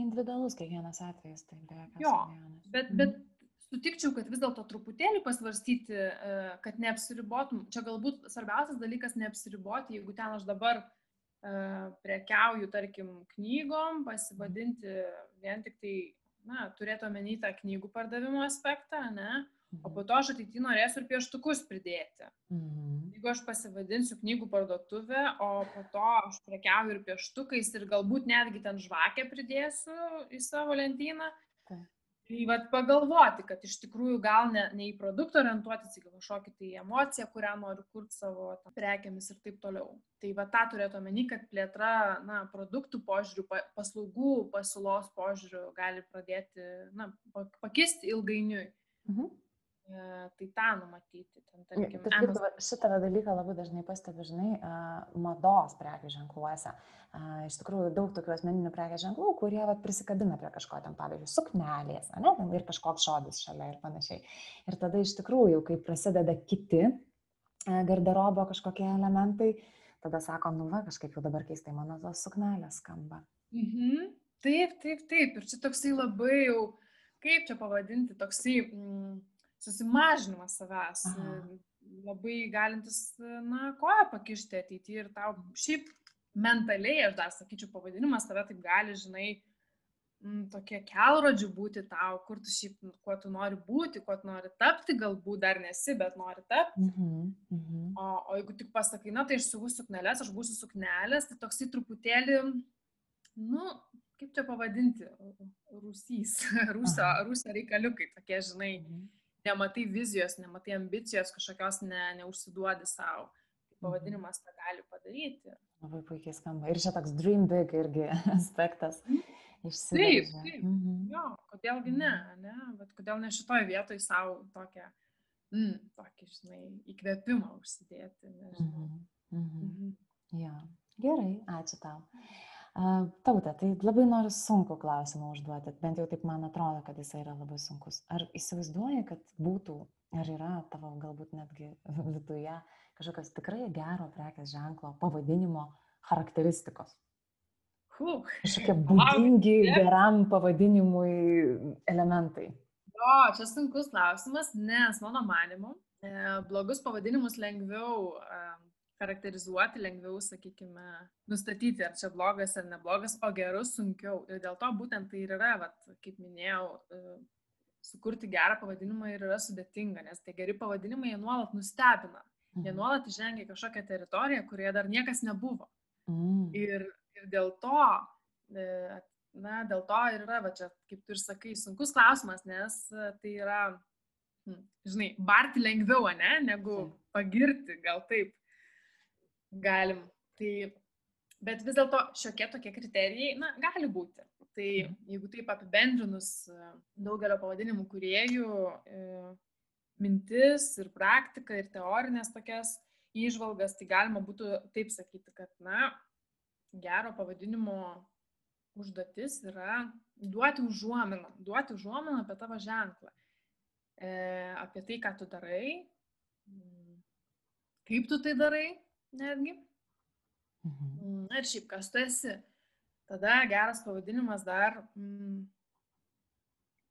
Individualus kiekvienas atvejis, tai be jokios jo. Abejonės. Bet, mhm. bet sutikčiau, kad vis dėlto truputėlį pasvarstyti, e, kad neapsiribotum. Čia galbūt svarbiausias dalykas neapsiriboti, jeigu ten aš dabar uh, prekiauju, tarkim, knygom, pasivadinti vien tik tai, na, turėtų omeny tą knygų pardavimo aspektą, ne? O po to aš ateity norėsiu ir pieštukus pridėti. Mhm. Jeigu aš pasivadinsiu knygų parduotuvę, o po to aš prekiauju ir pieštukais ir galbūt netgi ten žvakę pridėsiu į savo lentyną, tai. Tai vad pagalvoti, kad iš tikrųjų gal ne, ne į produktą orientuotis, į kažkokį tai emociją, kurią noriu kurti savo prekiamis ir taip toliau. Tai va tą turėtų omeny, kad plėtra, na, produktų požiūrių, paslaugų pasiūlos požiūrių gali pradėti, na, pakisti ilgainiui. Mhm. E, tai tą numatyti. Ten, tarkim, Taip, Amazon... Šitą dalyką labai dažnai pastebiu, žinai, mados prekių ženkluose. Iš tikrųjų, daug tokių asmeninių prekių ženklų, kurie vat, prisikabina prie kažko, ten, pavyzdžiui, suknelės, ne, ten ir kažkoks žodis šalia ir panašiai. Ir tada iš tikrųjų, kai prasideda kiti garderobo kažkokie elementai, tada sako, nu va, kažkaip jau dabar keistai mano tos suknelės skamba. Mhm. Taip, taip, taip. Ir čia toksai labai jau, kaip čia pavadinti, toksai... Mm, susimažinimas savęs, Aha. labai galintis, na, koją pakišti ateityje ir tau šiaip mentaliai, aš dar sakyčiau, pavadinimas tave taip gali, žinai, tokie kelrodžių būti tau, kur tu šiaip, kuo tu nori būti, kuo tu nori tapti, galbūt dar nesi, bet nori tapti. Mhm, mhm. O, o jeigu tik pasakai, na, tai aš siūsiu suknelės, aš būsiu suknelės, tai toksai truputėlį, nu, kaip čia pavadinti, rusys, [LAUGHS] rusio, rusio reikaliukai, tokie, žinai. Mhm nematai vizijos, nematai ambicijos, kažkokios ne, neužsiduodi savo. Tai pavadinimas tą gali padaryti. labai puikiai skamba. Ir čia toks dream big irgi [LAUGHS] aspektas. Taip, taip. Mhm. Jo, kodėlgi ne, ne, bet kodėl ne šitoje vietoje savo tokią, mm, tokį, žinai, įkvėpimą užsidėti, nežinau. Mhm. Mhm. Mhm. Jo, gerai, ačiū tau. Tautė, tai labai noriu sunku klausimą užduoti, bent jau taip man atrodo, kad jis yra labai sunkus. Ar įsivaizduoji, kad būtų, ar yra tavo galbūt netgi [LAUGHS] viduje kažkokios tikrai gero prekės ženklo pavadinimo charakteristikos? Kažkokie [LAUGHS] būdingi geram pavadinimui elementai. O, čia sunkus klausimas, nes mano manimu, e, blogus pavadinimus lengviau charakterizuoti lengviau, sakykime, nustatyti, ar čia blogas ar neblogas, o gerus sunkiau. Ir dėl to būtent tai ir yra, vat, kaip minėjau, e, sukurti gerą pavadinimą ir yra sudėtinga, nes tie geri pavadinimai jie nuolat nustebina. Mhm. Jie nuolat žengia kažkokią teritoriją, kurioje dar niekas nebuvo. Mhm. Ir, ir dėl to, e, na, dėl to ir yra, va čia, kaip tu ir sakai, sunkus klausimas, nes e, tai yra, hm, žinai, barti lengviau, ne, negu pagirti, gal taip galim. Tai, bet vis dėlto šiokie tokie kriterijai, na, gali būti. Tai mhm. jeigu taip apibendrinus e, daugelio pavadinimų kuriejų e, mintis ir praktika ir teorinės tokias įžvalgas, tai galima būtų taip sakyti, kad, na, gero pavadinimo užduotis yra duoti užuominą, duoti užuominą apie tavo ženklą, e, apie tai, ką tu darai, kaip tu tai darai, netgi. Mhm. Mm, ir šiaip, kas tu esi. Tada geras pavadinimas dar mm,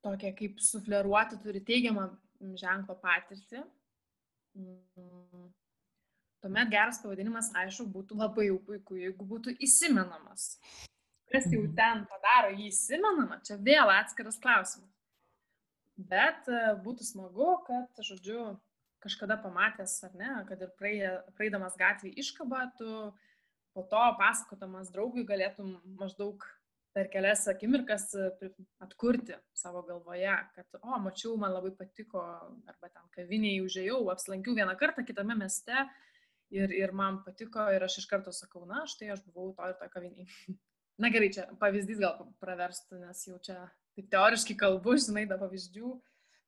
tokia kaip sufleruoti turi teigiamą mm, ženklo patirtį. Mm, tuomet geras pavadinimas, aišku, būtų labai jau puiku, jeigu būtų įsimenamas. Kas jau mhm. ten padaro jį įsimenamą, čia vėl atskiras klausimas. Bet e, būtų smagu, kad, žodžiu, kažkada pamatęs, ar ne, kad ir praeidamas gatvį iškabą, tu po to pasakotamas draugui galėtum maždaug per kelias akimirkas atkurti savo galvoje, kad, o, mačiau, man labai patiko, arba ten kaviniai užėjau, apsilankiau vieną kartą kitame mieste ir, ir man patiko ir aš iš karto sakau, na, štai aš buvau to ir to kaviniai. [LAUGHS] Na gerai, čia pavyzdys gal praverstų, nes jau čia taip teoriškai kalbu, žinai, da pavyzdžių.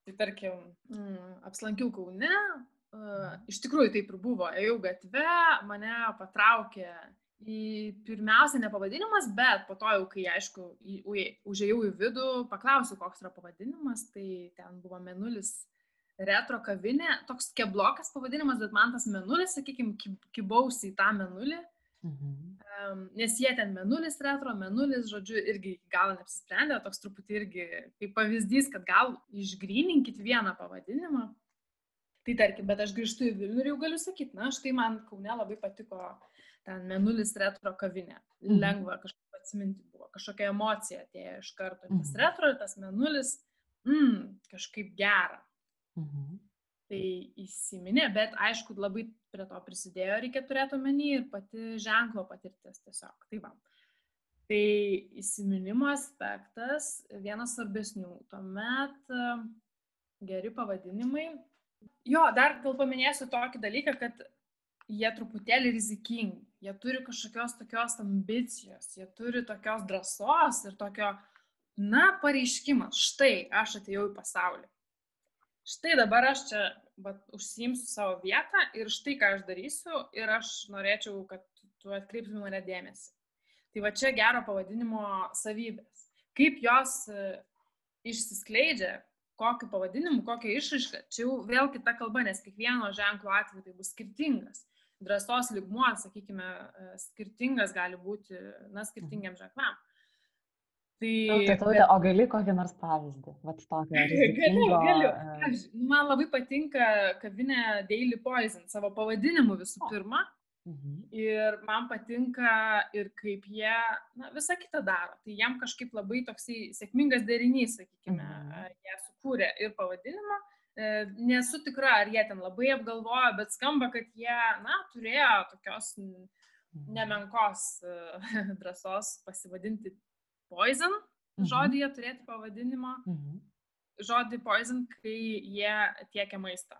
Tai tarkim, mm, apsilankiau Kaune, uh, iš tikrųjų taip ir buvo, ėjau gatve, mane patraukė į pirmiausia ne pavadinimas, bet po to jau, kai aišku, užėjau į vidų, paklausiau, koks yra pavadinimas, tai ten buvo menulis retro kavinė, toks keblokas pavadinimas, bet man tas menulis, sakykime, kibausi į tą menulį Mhm. Um, nes jie ten menulis retro, menulis, žodžiu, irgi gal neapsisprendė, toks truputį irgi kaip pavyzdys, kad gal išgrininkit vieną pavadinimą. Tai tarkim, bet aš grįžtu į Vilnių ir jau galiu sakyti, na, štai man Kaune labai patiko ten menulis retro kavinė. Mhm. Lengva kažkaip atsiminti buvo, kažkokia emocija atėjo iš karto. Tas mhm. retro ir tas menulis, mm, kažkaip gera. Mhm tai įsiminė, bet aišku, labai prie to prisidėjo, reikia turėti omeny ir pati ženklo patirtis tiesiog. Tai va. Tai įsiminimo aspektas vienas svarbesnių. Tuomet geri pavadinimai. Jo, dar gal paminėsiu tokį dalyką, kad jie truputėlį rizikingi. Jie turi kažkokios tokios ambicijos, jie turi tokios drąsos ir tokio, na, pareiškimas. Štai aš atėjau į pasaulį štai dabar aš čia vat, užsiimsiu savo vietą ir štai ką aš darysiu ir aš norėčiau, kad tu atkreiptum mane dėmesį. Tai va čia gero pavadinimo savybės. Kaip jos e, išsiskleidžia, kokiu pavadinimu, kokią išraišką, čia jau vėl kita kalba, nes kiekvieno ženklo atveju tai bus skirtingas. Drąsos lygmuo, sakykime, e, skirtingas gali būti, na, skirtingiam ženklam. Tai, taute, bet... O gali kokį nors pavyzdį? Vat tokio. [LAUGHS] Galiu, galiu. Aš, man labai patinka kavinė Daily Poison savo pavadinimu visų pirma. Mhm. Ir man patinka ir kaip jie na, visą kitą daro. Tai jam kažkaip labai toksai sėkmingas derinys, sakykime, mhm. jie sukūrė ir pavadinimą. E, nesu tikra, ar jie ten labai apgalvojo, bet skamba, kad jie, na, turėjo tokios mhm. nemenkos e, [LAUGHS] drąsos pasivadinti poison mhm. žodyje turėti pavadinimą. Mhm. Žodį poison, kai jie tiekia maistą.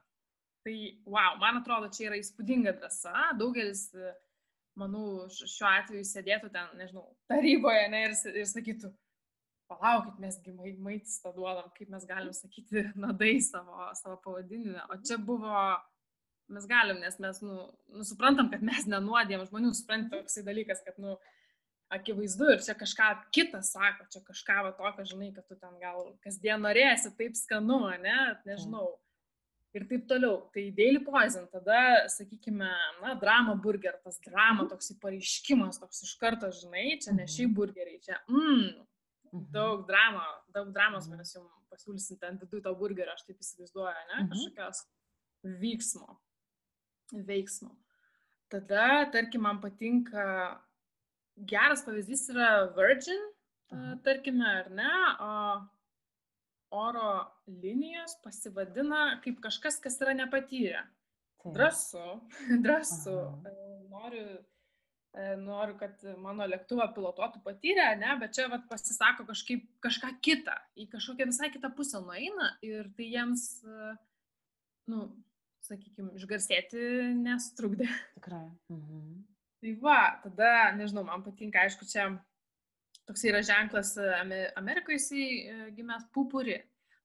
Tai, wow, man atrodo, čia yra įspūdinga drąsa. Daugelis e, manau, šiuo atveju sėdėtų ten, nežinau, taryboje ne, ir, ir sakytų, palaukit, mesgi maitis tą duodam, kaip mes galim sakyti [LAUGHS] nadai savo, savo pavadinime. O čia buvo, mes galim, nes mes, nu, nu suprantam, kad mes nenuodėm žmonių, suprantam toksai dalykas, kad, nu, akivaizdu ir čia kažką kitą sako, čia kažką va tokio, žinai, kad tu ten gal kasdien norėsi, taip skanu, ne, nežinau. Ir taip toliau. Tai Daily Poison, tada, sakykime, na, drama burger, tas drama, toks pareiškimas, toks iš karto, žinai, čia ne šiaip burgeriai, čia, mm, daug drama, daug dramos mes jums pasiūlysim ten viduje to burgerio, aš taip įsivaizduoju, ne, kažkokios vyksmo, veiksmo. Tada, tarkim, man patinka, geras pavyzdys yra Virgin, tarkime, ar ne, o oro linijos pasivadina kaip kažkas, kas yra nepatyrę. Drąsu, [LAUGHS] drąsu. E, noriu, e, noriu, kad mano lėktuvą pilotuotų patyrę, ne, bet čia vat, pasisako kažkaip kažką kitą, į kažkokią visai kitą pusę nueina ir tai jiems, e, nu, sakykime, išgarsėti nestrukdė. Tikrai. Mhm. Tai va, tada, nežinau, man patinka, aišku, čia toks yra ženklas Amerikoje, jisai gimęs pupuri.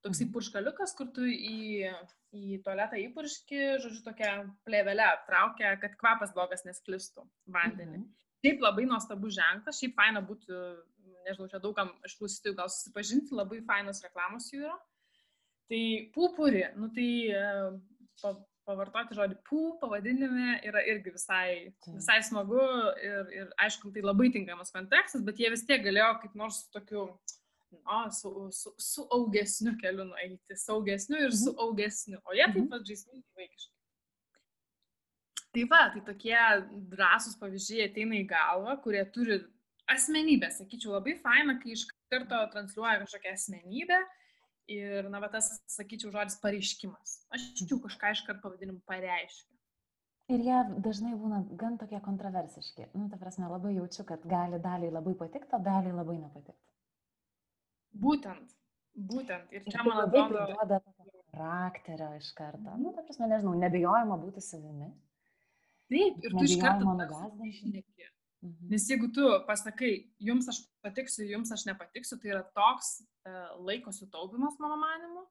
Toksai mhm. purškaliukas, kur tu į, į tualetą įpurški, žodžiu, tokia plėvelė aptraukia, kad kvapas blogas nesklistų vandenį. Mhm. Šiaip labai nuostabus ženklas, šiaip faina būtų, nežinau, čia daugam iš klausytojų gal susipažinti, labai fainos reklamos jų yra. Tai pupuri, nu tai pa, pavartoti žodį pū pavadinime yra irgi visai, visai smagu ir, ir aišku, tai labai tinkamas kontekstas, bet jie vis tiek galėjo kaip nors tokiu o, su, su, su augesniu keliu nueiti, saugesniu ir su mhm. augesniu, o jie taip mhm. pat žaismingai vaikiškai. Tai va, tai tokie drąsūs pavyzdžiai ateina į galvą, kurie turi asmenybę, sakyčiau, labai faina, kai iš karto transliuoja kažkokią asmenybę ir, na, va, tas, sakyčiau, žodis pareiškimas. Aš jau kažką iš karto pavadinimu pareiškiu. Ir jie dažnai būna gan tokie kontroversiški. Nu, ta prasme, labai jaučiu, kad gali daliai labai patikti, o daliai labai nepatikti. Būtent, būtent. Ir čia, man atrodo, duoda charakterio iš karto. Nu, ta prasme, nežinau, nebijojama būti savimi. Taip, ir tu iš karto nugazdinti. Mhm. Nes jeigu tu pasakai, jums aš patiksiu, jums aš nepatiksiu, tai yra toks e, laiko sutaupimas, mano manimu.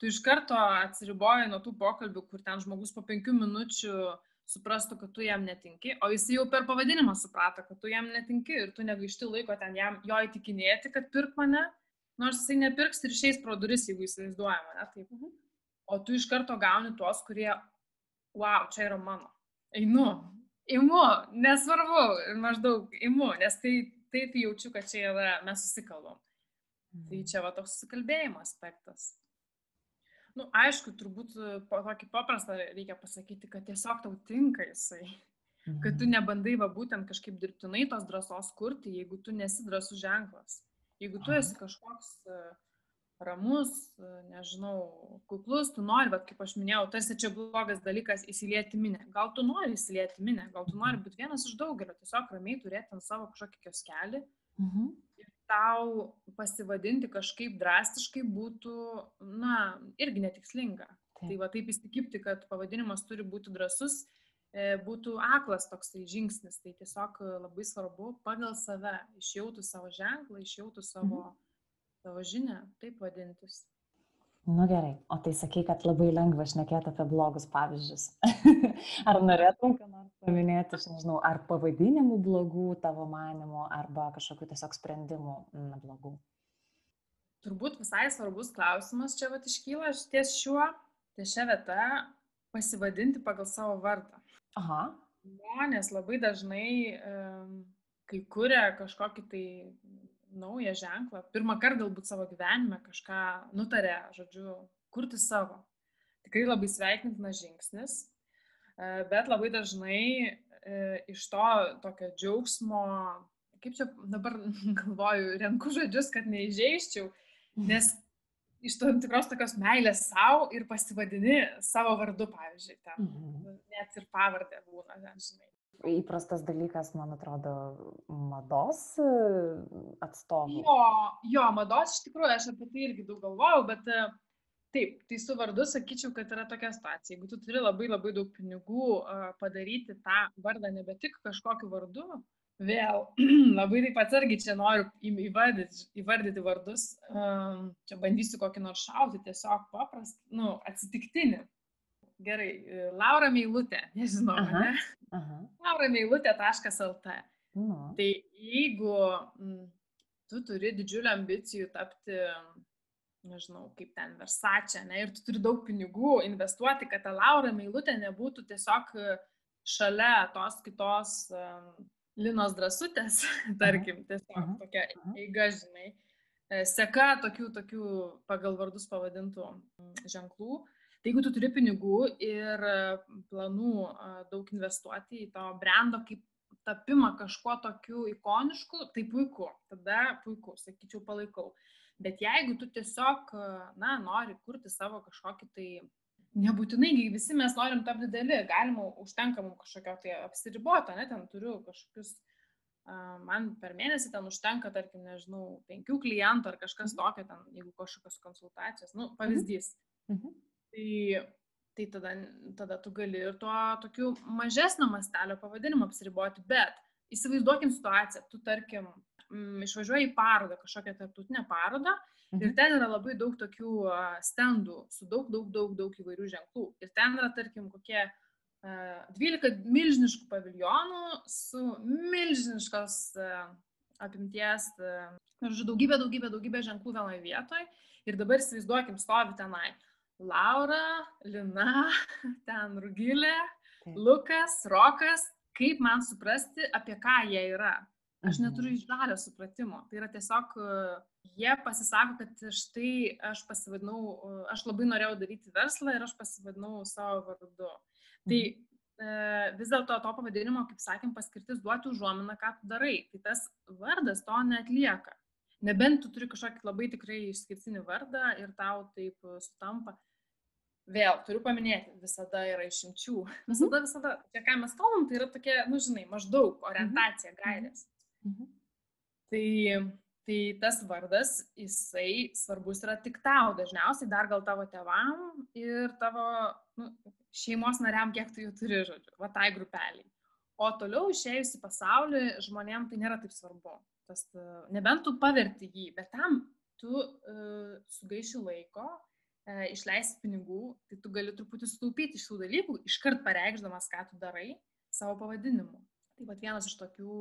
Tu iš karto atsiriboji nuo tų pokalbių, kur ten žmogus po penkių minučių suprastų, kad tu jam netinki, o jis jau per pavadinimą suprato, kad tu jam netinki ir tu negaišti laiko ten jam jo įtikinėti, kad pirk mane, nors jisai nepirks ir išeis pro duris, jeigu įsivaizduojama, ne taip. Mhm. O tu iš karto gauni tuos, kurie, wow, čia yra mano. Einu, imu, nesvarbu, maždaug imu, nes tai taip jaučiu, kad čia yra, mes susikalbam. Tai mhm. Tai čia va toks susikalbėjimo aspektas. Na, nu, aišku, turbūt po tokį paprastą reikia pasakyti, kad tiesiog tau tinka jisai. Mhm. Kad tu mhm. nebandai va būtent kažkaip dirbtinai tos drąsos kurti, jeigu tu nesi drąsų ženklas. Jeigu tu esi kažkoks e, ramus, nežinau, kuklus, tu nori, bet kaip aš minėjau, tarsi čia blogas dalykas įsilieti minę. Gal tu nori įsilieti minę, gal tu nori būti vienas iš daugelio, tiesiog ramiai turėti ant savo kažkokį kioskelį. Mhm. Ir tau pasivadinti kažkaip drastiškai būtų, na, irgi netikslinga. Taip. Tai va taip įsikipti, kad pavadinimas turi būti drasus, E, būtų aklas toksai žingsnis. Tai tiesiog e, labai svarbu pagal save išjautų savo ženklą, išjautų savo, mhm. Savo žinę, taip vadintis. Nu gerai, o tai sakai, kad labai lengva šnekėti apie blogus pavyzdžius. [LAUGHS] ar norėtum ką nors paminėti, aš nežinau, ar pavadinimų blogų tavo manimo, arba kažkokių tiesiog sprendimų na, blogų? Turbūt visai svarbus klausimas čia vat iškyla ties šiuo, ties šią vietą pasivadinti pagal savo vardą. Aha. Žmonės labai dažnai, kai kuria kažkokį tai naują ženklą, pirmą kartą galbūt savo gyvenime kažką nutarė, žodžiu, kurti savo. Tikrai labai sveikintinas žingsnis, e, bet labai dažnai e, iš to tokio džiaugsmo, kaip čia dabar [LAUGHS] galvoju, renku žodžius, kad neįžeiščiau, nes iš tam tikros tokios meilės savo ir pasivadini savo vardu, pavyzdžiui, ten. Mhm. Net ir pavardė būna, ten, žinai. Įprastas dalykas, man atrodo, mados e, atstovų. Jo, jo, mados iš tikrųjų, aš apie tai irgi daug galvojau, bet, Taip, tai su vardu sakyčiau, kad yra tokia situacija. Jeigu tu turi labai labai daug pinigų uh, padaryti tą vardą nebe tik kažkokiu vardu, vėl [CLEARS THROAT] labai taip atsargiai čia noriu įvardyti, įvardyti vardus. Čia bandysiu kokį nors šauti, tiesiog paprastą, nu, atsitiktinį. Gerai, Laura Meilutė, nežinau, aha, ne? Aha. Laura Meilutė.lt. Nu. Tai jeigu m, tu turi didžiulį ambicijų tapti nežinau, kaip ten Versace, ne, ir tu turi daug pinigų investuoti, kad ta Laura Meilutė nebūtų tiesiog šalia tos kitos um, Linos drasutės, [LAUGHS] tarkim, tiesiog uh -huh. tokia eiga, žinai, e, seka tokių, tokių pagal vardus pavadintų ženklų. Tai jeigu tu turi pinigų ir planų daug investuoti į to brendo kaip tapimą kažkuo tokiu ikonišku, tai puiku, tada puiku, sakyčiau, palaikau. Bet jeigu tu tiesiog, na, nori kurti savo kažkokį tai, nebūtinai, visi mes norim tapti dideli, galima, užtenka mums kažkokio tai apsiriboto, ne, ten turiu kažkokius, man per mėnesį ten užtenka, tarkim, nežinau, penkių klientų ar kažkas mhm. tokio, ten, jeigu kažkokios konsultacijos, nu, mhm. pavyzdys. Mhm. Tai, tai tada, tada tu gali ir tuo tokiu mažesnio mastelio pavadinimu apsiriboti, bet įsivaizduokim situaciją, tu tarkim, mm, išvažiuoji į parodą, kažkokią tarptautinę parodą mhm. ir ten yra labai daug tokių stendų su daug, daug, daug, daug įvairių ženklų. Ir ten yra, tarkim, kokie uh, 12 milžiniškų paviljonų su milžiniškos apimties, žodžiu, daugybė, daugybė, daugybė ženklų vienoje vietoje. Ir dabar įsivaizduokim, stovi tenai. Laura, Lina, [LAUGHS] ten Rugilė, Lukas, Rokas, kaip man suprasti, apie ką jie yra. Aš neturiu iš žalio supratimo. Tai yra tiesiog, jie pasisako, kad štai aš pasivadinau, aš labai norėjau daryti verslą ir aš pasivadinau savo vardu. Tai mhm. e, vis dėlto to pavadinimo, kaip sakėm, paskirtis duoti užuominą, ką tu darai. Tai tas vardas to netlieka. Nebent tu turi kažkokį labai tikrai išskirtinį vardą ir tau taip sutampa. Vėl turiu paminėti, visada yra išimčių. Visada, visada, čia ką mes kalbam, tai yra tokia, nu žinai, maždaug orientacija, gairės. Mhm. Tai, tai tas vardas, jisai svarbus yra tik tau, dažniausiai dar gal tavo tevam ir tavo nu, šeimos nariam, kiek tu jų turi, žodžiu, va tai grupeliai. O toliau išėjus į pasaulį, žmonėm tai nėra taip svarbu. Tas, nebent tu paverti jį, bet tam tu uh, sugaiši laiko, išleisti pinigų, tai tu gali truputį sutaupyti iš tų dalykų, iškart pareikšdamas, ką tu darai savo pavadinimu. Tai pat vienas iš tokių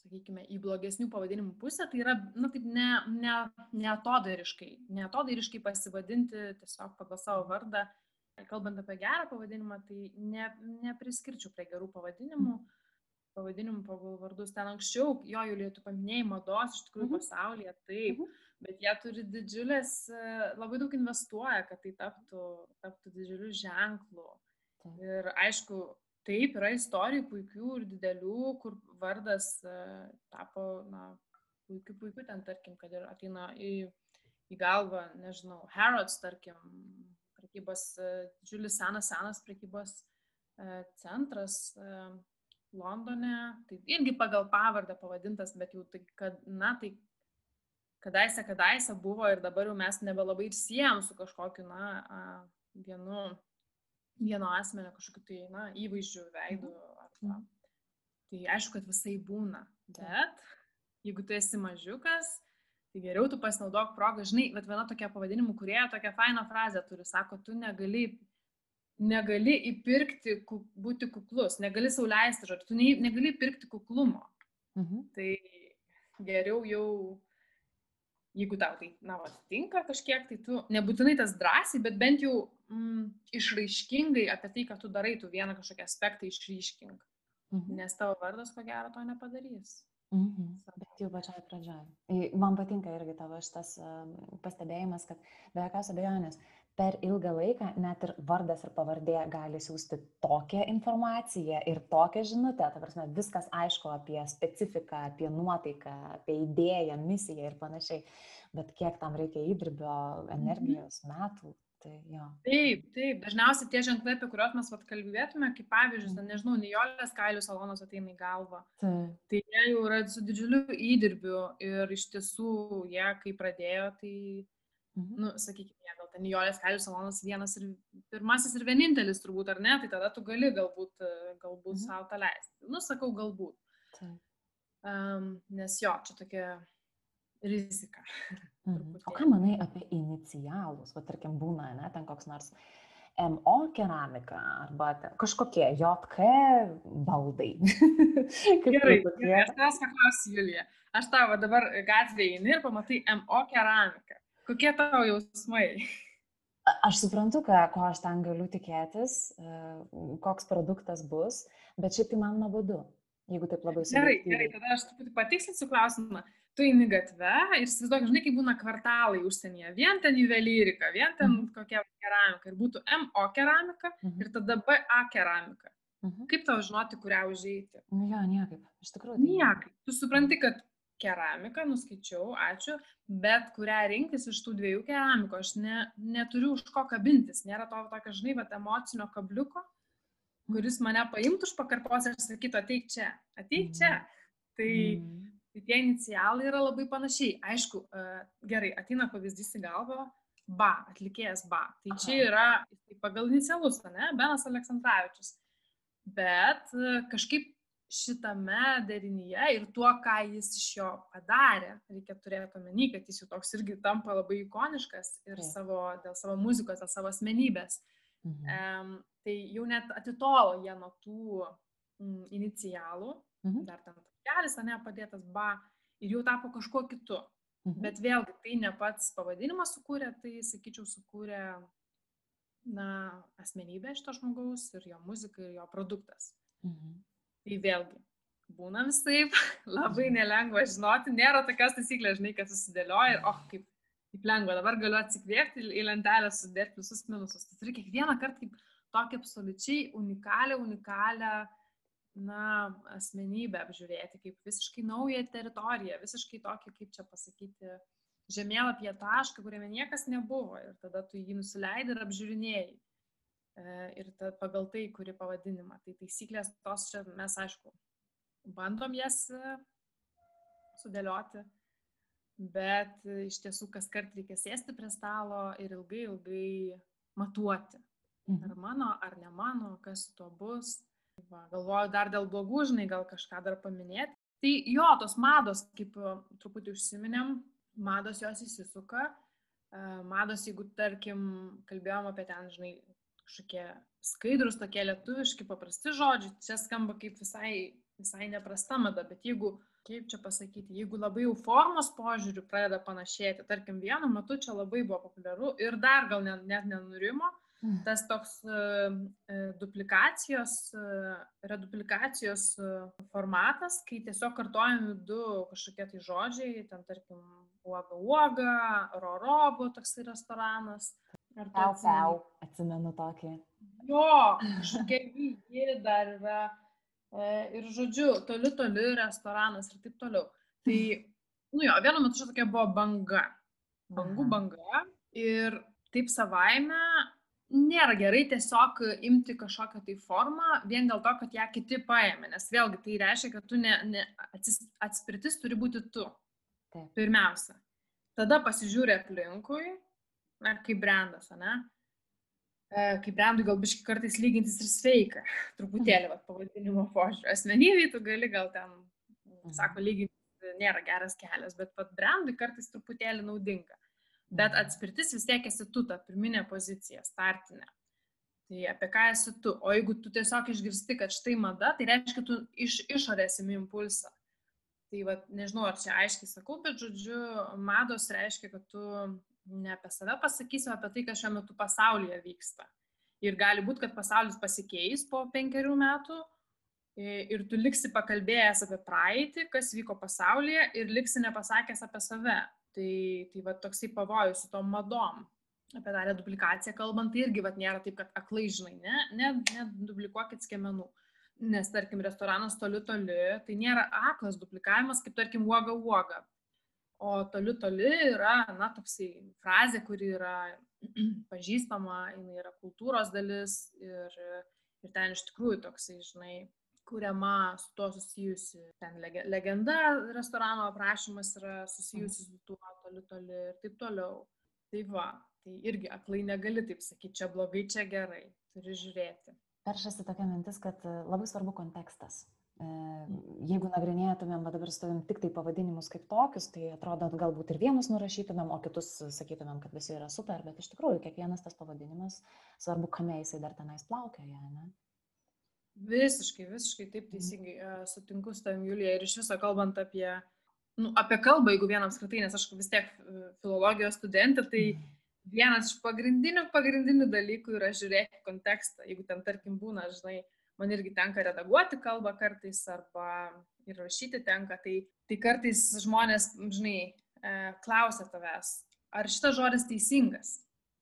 sakykime, į blogesnių pavadinimų pusę, tai yra, na taip, ne, ne, neatodairiškai, neatodairiškai pasivadinti tiesiog pagal savo vardą. Kalbant apie gerą pavadinimą, tai ne, nepriskirčiau prie gerų pavadinimų, pavadinimų pagal vardus. Ten anksčiau, jo, Julija, tu paminėjai mados iš tikrųjų mhm. pasaulyje, taip, mhm. Bet jie turi didžiulės, labai daug investuoja, kad tai taptų, taptų didžiuliu ženklu. Ir aišku, Taip, yra istorijų puikių ir didelių, kur vardas e, tapo, na, puikiu, puikiu ten, tarkim, kad ir ateina į, į galvą, nežinau, Harrods, tarkim, prekybos, e, didžiulis senas, senas prekybos e, centras Londone, tai irgi pagal pavardę pavadintas, bet jau tai, kad, na, tai kadaise, kadaise buvo ir dabar jau mes nebelabai ir siejam su kažkokiu, na, vienu vieno asmenio kažkokiu tai, na, įvaizdžiu, veidu. Arba. Mhm. Tai aišku, kad visai būna. Bet jeigu tu esi mažiukas, tai geriau tu pasinaudok progą. Žinai, bet viena tokia pavadinimų kurieja tokia faina frazė turi, sako, tu negali, negali įpirkti, būti kuklus, negali sauliaisti, žodžiu, tu ne, negali pirkti kuklumo. Mhm. Tai geriau jau jeigu tau tai, na, va, tinka kažkiek, tai tu nebūtinai tas drąsiai, bet bent jau mm, išraiškingai apie tai, ką tu darai, tu vieną kažkokį aspektą išryškink. Mhm. Nes tavo vardas, ko gero, to nepadarys. Mhm. Bet jau pačioj pradžioj. Man patinka irgi tavo šitas pastebėjimas, kad be jokios abejonės per ilgą laiką net ir vardas ir pavardė gali siūsti tokią informaciją ir tokią žinutę, ta prasme, viskas aišku apie specifiką, apie nuotaiką, apie idėją, misiją ir panašiai, bet kiek tam reikia įdirbio, energijos, metų. Tai jo. Taip, taip, dažniausiai tie ženklai, apie kuriuos mes vat, kalbėtume, kaip pavyzdžius, mm. nežinau, Nijolės kailių salonas ateina į galvą. Taip. Tai jie jau yra su didžiuliu įdirbiu ir iš tiesų jie, kai pradėjo, tai mhm. nu, sakykime, gal ten Jolės kailių salonas vienas ir pirmasis ir vienintelis turbūt, ar ne, tai tada tu gali galbūt, galbūt mhm. savo tą leisti. Nu, sakau, galbūt. Taip. Um, nes jo, čia tokia rizika. [LAUGHS] Mhm. O ką manai apie inicialus, va tarkim būna, ne, ten koks nors MO keramika arba kažkokie JK baldai. [LAUGHS] gerai, gerai, aš tavęs paklausiu, Julija. Aš tavo dabar gatvėje eini ir pamatai MO keramiką. Kokie tavo jausmai? Aš suprantu, ką, ko aš ten galiu tikėtis, e, koks produktas bus, bet šiaip tai man nuobodu, jeigu taip labai sunku. Gerai, gerai, tada aš truputį patikslinsiu klausimą tu eini gatve ir įsivaizduok, žinai, kaip būna kvartalai užsienyje, vien ten juvelyrika, vien ten mhm. kokia keramika ir būtų MO keramika mhm. ir tada BA keramika. Mhm. Kaip tau žinoti, kurią užeiti? Nu jo, niekaip, iš tikrųjų. Tai niekaip. Tu supranti, kad keramika, nuskaičiau, ačiū, bet kurią rinktis iš tų dviejų keramikų, aš ne, neturiu už ko kabintis, nėra to tokio, žinai, bet emocinio kabliuko, mhm. kuris mane paimtų už pakarpos ir sakytų, ateik čia, ateik čia. Tai mm. Tai tie inicialai yra labai panašiai. Aišku, e, gerai, ateina pavyzdys į galvą, ba, atlikėjas ba. Tai čia yra tai pagal inicialus, ne, Benas Aleksandраvičius. Bet e, kažkaip šitame derinyje ir tuo, ką jis iš jo padarė, reikia turėti omeny, kad jis jau toks irgi tampa labai ikoniškas ir savo, dėl savo muzikos, dėl savo asmenybės. Mhm. Um, tai jau net atitolo jie nuo tų mm, inicialų, mhm. dar ten taškelis, ne, padėtas ba ir jau tapo kažkuo kitu. Mhm. Bet vėlgi, tai ne pats pavadinimas sukūrė, tai, sakyčiau, sukūrė na, asmenybė šito žmogaus ir jo muzika ir jo produktas. Mhm. Tai vėlgi, būna visaip, [LAUGHS] labai nelengva žinoti, nėra tokios taisyklės, žinai, kad susidėlioja ir, oh, kaip, kaip lengva, dabar galiu atsikvėpti į lentelę, sudėti pliusus minusus. Tai turi kiekvieną kartą kaip tokią absoliučiai unikalią, unikalią na, asmenybę apžiūrėti, kaip visiškai naują teritoriją, visiškai tokį, kaip čia pasakyti, žemėlapį tašką, kuriame niekas nebuvo ir tada tu jį nusileidai ir apžiūrinėjai. E, ir ta, pagal tai, kuri pavadinimą. Tai taisyklės tos čia mes, aišku, bandom jas e, sudėlioti, bet iš tiesų kas kart reikia sėsti prie stalo ir ilgai, ilgai matuoti. Ar mhm. mano, ar ne mano, kas su tuo bus, Va, galvoju dar dėl blogų, žinai, gal kažką dar paminėti. Tai jo, tos mados, kaip e, truputį užsiminėm, mados jos įsisuka. E, mados, jeigu, tarkim, kalbėjom apie ten, žinai, kažkokie skaidrus, tokie lietuviški, paprasti žodžiai, čia skamba kaip visai, visai neprasta mada, bet jeigu, kaip čia pasakyti, jeigu labai jau formos požiūrių pradeda panašėti, tarkim, vienu metu čia labai buvo populiaru ir dar gal net, net nenurimo, Mm. tas toks e, e, duplikacijos, e, reduplikacijos formatas, kai tiesiog kartojami du kažkokie tai žodžiai, ten tarkim, uoga uoga, roro buvo toksai restoranas. Ar tau, tau, atsimenu tokį. Jo, kažkokia jį dar yra. Ir žodžiu, toli toli restoranas ir taip toliau. Tai, nu jo, vienu metu čia tokia buvo banga. Bangų banga. Ir taip savaime nėra gerai tiesiog imti kažkokią tai formą vien dėl to, kad ją kiti paėmė, nes vėlgi tai reiškia, kad tu ne, ne, atsis, atspirtis turi būti tu. Taip. Pirmiausia. Tada pasižiūrė aplinkui, na, kaip brandas, ne? E, kaip brandui gal biškai kartais lygintis ir sveika, [LAUGHS] truputėlį, va, pavadinimo požiūrį. Asmenybei tu gali gal ten, mhm. sako, lygintis nėra geras kelias, bet pat brandui kartais truputėlį naudinga. Bet atspirtis vis tiek esi tu, ta pirminė pozicija, startinė. Tai apie ką esi tu. O jeigu tu tiesiog išgirsti, kad štai mada, tai reiškia, tu iš išorės imi impulsą. Tai va, nežinau, ar čia aiškiai sakau, bet žodžiu, mados reiškia, kad tu ne apie save pasakysi, o apie tai, kas šiuo metu pasaulyje vyksta. Ir gali būti, kad pasaulis pasikeis po penkerių metų ir tu liksi pakalbėjęs apie praeitį, kas vyko pasaulyje ir liksi nepasakęs apie save. Tai, tai va toksai pavojus su tom madom. Apie tą reduplikaciją kalbant, tai irgi va nėra taip, kad aklai žinai, ne, ne, ne duplikuokit skiemenų. Nes, tarkim, restoranas toli toli, tai nėra aklas duplikavimas, kaip, tarkim, uoga uoga. O toli toli yra, na, toksai frazė, kuri yra [CLEARS THROAT] pažįstama, jinai yra kultūros dalis ir, ir ten iš tikrųjų toksai, žinai, kuriama su tuo susijusi, ten legenda restorano aprašymas yra susijusi su tuo toli toli ir taip toliau. Tai va, tai irgi aklai negali taip sakyti, čia blogai, čia gerai, turi žiūrėti. Peršasi tokia mintis, kad e, labai svarbu kontekstas. E, jeigu nagrinėtumėm, dabar stovim tik tai pavadinimus kaip tokius, tai atrodo, galbūt ir vienus nurašytumėm, o kitus sakytumėm, kad visi yra super, bet iš tikrųjų kiekvienas tas pavadinimas, svarbu, kame jisai dar tenais plaukioja, ne? Visiškai, visiškai taip mhm. teisingai e, sutinku su tavim, Julija, ir iš viso kalbant apie, nu, apie kalbą, jeigu vienam apskritai, nes aš vis tiek e, filologijos studentė, tai mhm. vienas iš pagrindinių, pagrindinių dalykų yra žiūrėti kontekstą. Jeigu ten, tarkim, būna, žinai, man irgi tenka redaguoti kalbą kartais arba ir rašyti tenka, tai, tai kartais žmonės, žinai, e, klausia tavęs, ar šitas žodis teisingas,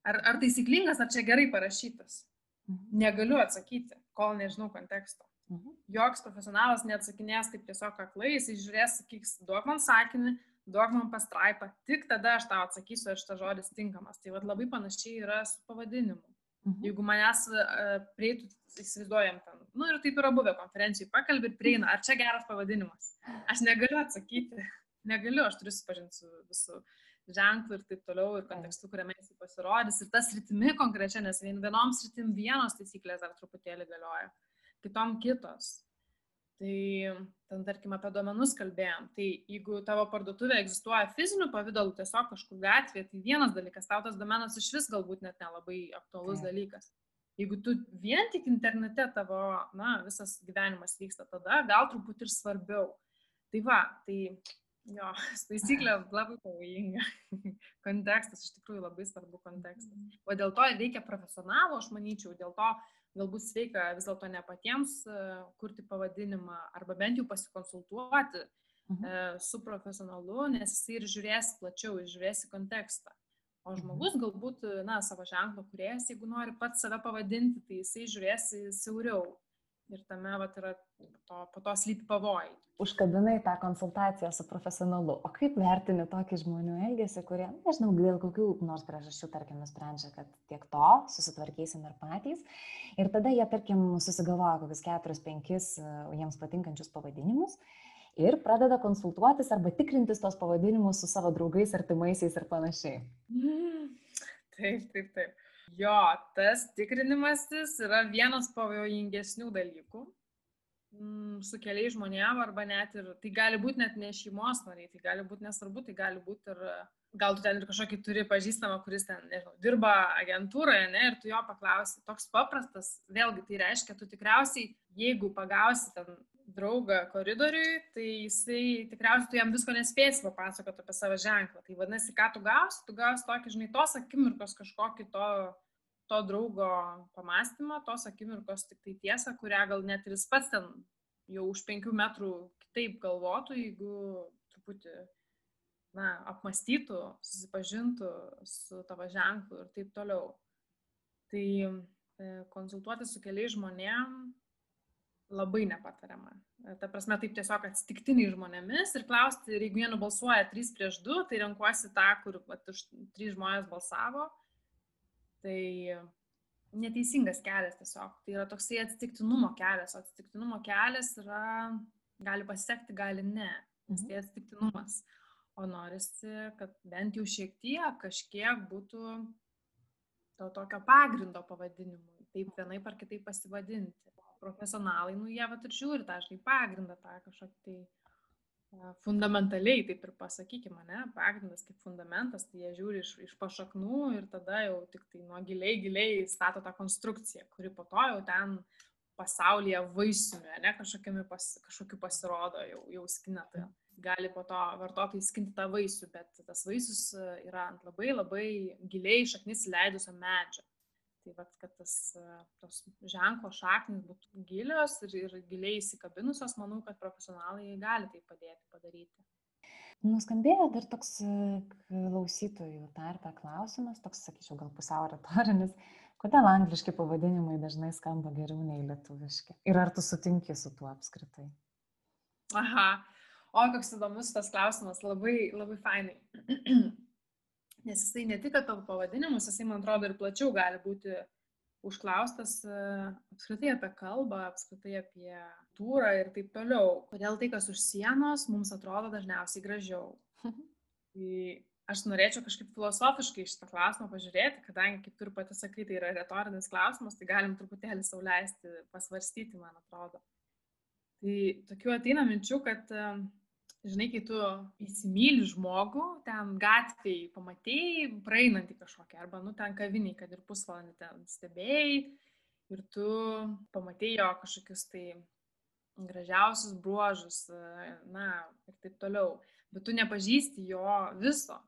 ar, ar taisyklingas, ar čia gerai parašytas. Mhm. Negaliu atsakyti kol nežinau konteksto. Mhm. Joks profesionalas neatsakinės taip tiesiog aklai, jis žiūrės, sakys, duok man sakinį, duok man pastraipą, tik tada aš tau atsakysiu, ar šitas žodis tinkamas. Tai vad labai panašiai yra su pavadinimu. Mhm. Jeigu manęs uh, prieitų, įsivaizduojam ten, nu ir taip yra buvę konferencijai, pakalbėt prieina, ar čia geras pavadinimas. Aš negaliu atsakyti, negaliu, aš turiu susipažinti su visų ženklų ir taip toliau, ir kontekstu, kuriame jis pasirodys, ir tas rytimi konkrečia, nes vienom sritim vienos taisyklės dar truputėlį galioja, kitom kitos. Tai ten, tarkim, apie duomenus kalbėjom. Tai jeigu tavo parduotuvė egzistuoja fiziniu pavydalu tiesiog kažkur gatvėje, tai vienas dalykas, tau tas domenas iš vis galbūt net nelabai aktualus tai. dalykas. Jeigu tu vien tik internete tavo, na, visas gyvenimas vyksta, tada gal truputį ir svarbiau. Tai va, tai Jo, [LAUGHS] taisyklė labai pavojinga. [LAUGHS] Kontekstas, iš tikrųjų labai svarbu kontekstas. Mhm. O dėl to reikia profesionalo, aš manyčiau, dėl to galbūt sveika vis dėlto ne patiems e, kurti pavadinimą arba bent jau pasikonsultuoti mhm. E, su profesionalu, nes jis ir žiūrės plačiau, žiūrės į kontekstą. O mhm. žmogus galbūt, na, savo ženklo kuriejas, jeigu nori pats save pavadinti, tai jisai žiūrės siauriau ir tame vat, yra to, po to slypi pavojai. Užkabinai tą konsultaciją su profesionalu. O kaip vertini tokį žmonių elgesį, kurie, nežinau, dėl kokių nors priežasčių, tarkim, nusprendžia, kad tiek to susitvarkysim ir patys. Ir tada jie, tarkim, susigalvoja kokius keturis, penkis e, jiems patinkančius pavadinimus. Ir pradeda konsultuotis arba tikrintis tos pavadinimus su savo draugais, artimaisiais ir panašiai. [LAUGHS] Taip, taip, taip. Jo, tas tikrinimasis yra vienas pavojingesnių dalykų mm, su keliais žmonėm arba net ir, tai gali būti net ne šeimos nariai, tai gali būti nesvarbu, tai gali būti ir, gal tu ten ir kažkokį turi pažįstamą, kuris ten, nežinau, dirba agentūroje, ne, ir tu jo paklausi, toks paprastas, vėlgi tai reiškia, tu tikriausiai, jeigu pagausi ten draugą koridoriui, tai jisai tikriausiai tu jam visko nespėsi papasakoti apie savo ženklą. Tai vadinasi, ką tu gausi, tu gausi tokį, žinai, tos akimirkos kažkokį to, to draugo pamastymą, tos akimirkos tik tai tiesą, kurią gal net ir jis pats ten jau už penkių metrų kitaip galvotų, jeigu truputį, na, apmastytų, susipažintų su tavo ženklu ir taip toliau. Tai e, konsultuoti su keliais žmonėm labai nepatariama. Ta prasme, taip tiesiog atsitiktiniai žmonėmis ir klausti, ir jeigu jie nubalsuoja 3 prieš 2, tai renkuosi tą, kur at, už 3 žmonės balsavo. Tai neteisingas kelias tiesiog. Tai yra toksai atsitiktinumo kelias. O atsitiktinumo kelias yra, gali pasiekti, gali ne. Nes tai mhm. atsitiktinumas. O norisi, kad bent jau šiek tiek, kažkiek būtų to tokio pagrindo pavadinimui. Taip vienaip ar kitaip pasivadinti profesionalai, nu jie vat ir žiūri tą, žinai, pagrindą, tą kažkokį tai fundamentaliai, taip ir pasakykime, ne, pagrindas kaip fundamentas, tai jie žiūri iš, iš pašaknų ir tada jau tik tai nuo giliai, giliai stato tą konstrukciją, kuri po to jau ten pasaulyje vaisiumi, ne, pas, kažkokiu pasirodo, jau, jau skina, tai gali po to vartotojai skinti tą vaisių, bet tas vaisius yra ant labai labai giliai šaknis leidusio medžio. Tai vat, kad tas, tos ženklo šaknis būtų gilios ir, ir giliai įsikabinusios, manau, kad profesionalai gali tai padėti padaryti. Nuskambėjo dar toks klausytojų tarpe klausimas, toks, sakyčiau, gal pusiau retorinis. Kodėl angliški pavadinimai dažnai skamba geriau nei lietuviški? Ir ar tu sutinki su tuo apskritai? Aha, o koks įdomus tas klausimas, labai, labai fainai. [CLEARS THROAT] nes jisai ne tik apie pavadinimus, jisai, man atrodo, ir plačiau gali būti užklaustas e, apskritai apie kalbą, apskritai apie túrą ir taip toliau. Kodėl tai, kas už sienos, mums atrodo dažniausiai gražiau. [LAUGHS] tai aš norėčiau kažkaip filosofiškai šitą klausimą pažiūrėti, kadangi, kaip ir pati sakai, tai yra retorinis klausimas, tai galim truputėlį sauliaisti, pasvarstyti, man atrodo. Tai tokių ateina minčių, kad, žinai, kai tu įsimylį žmogų, ten gatvėje pamatėjai, praeinantį kažkokią, arba, nu, ten kaviniai, kad ir pusvalandį ten stebėjai, ir tu pamatėjai jo kažkokius tai gražiausius bruožus, na, ir taip toliau, bet tu nepažįsti jo viso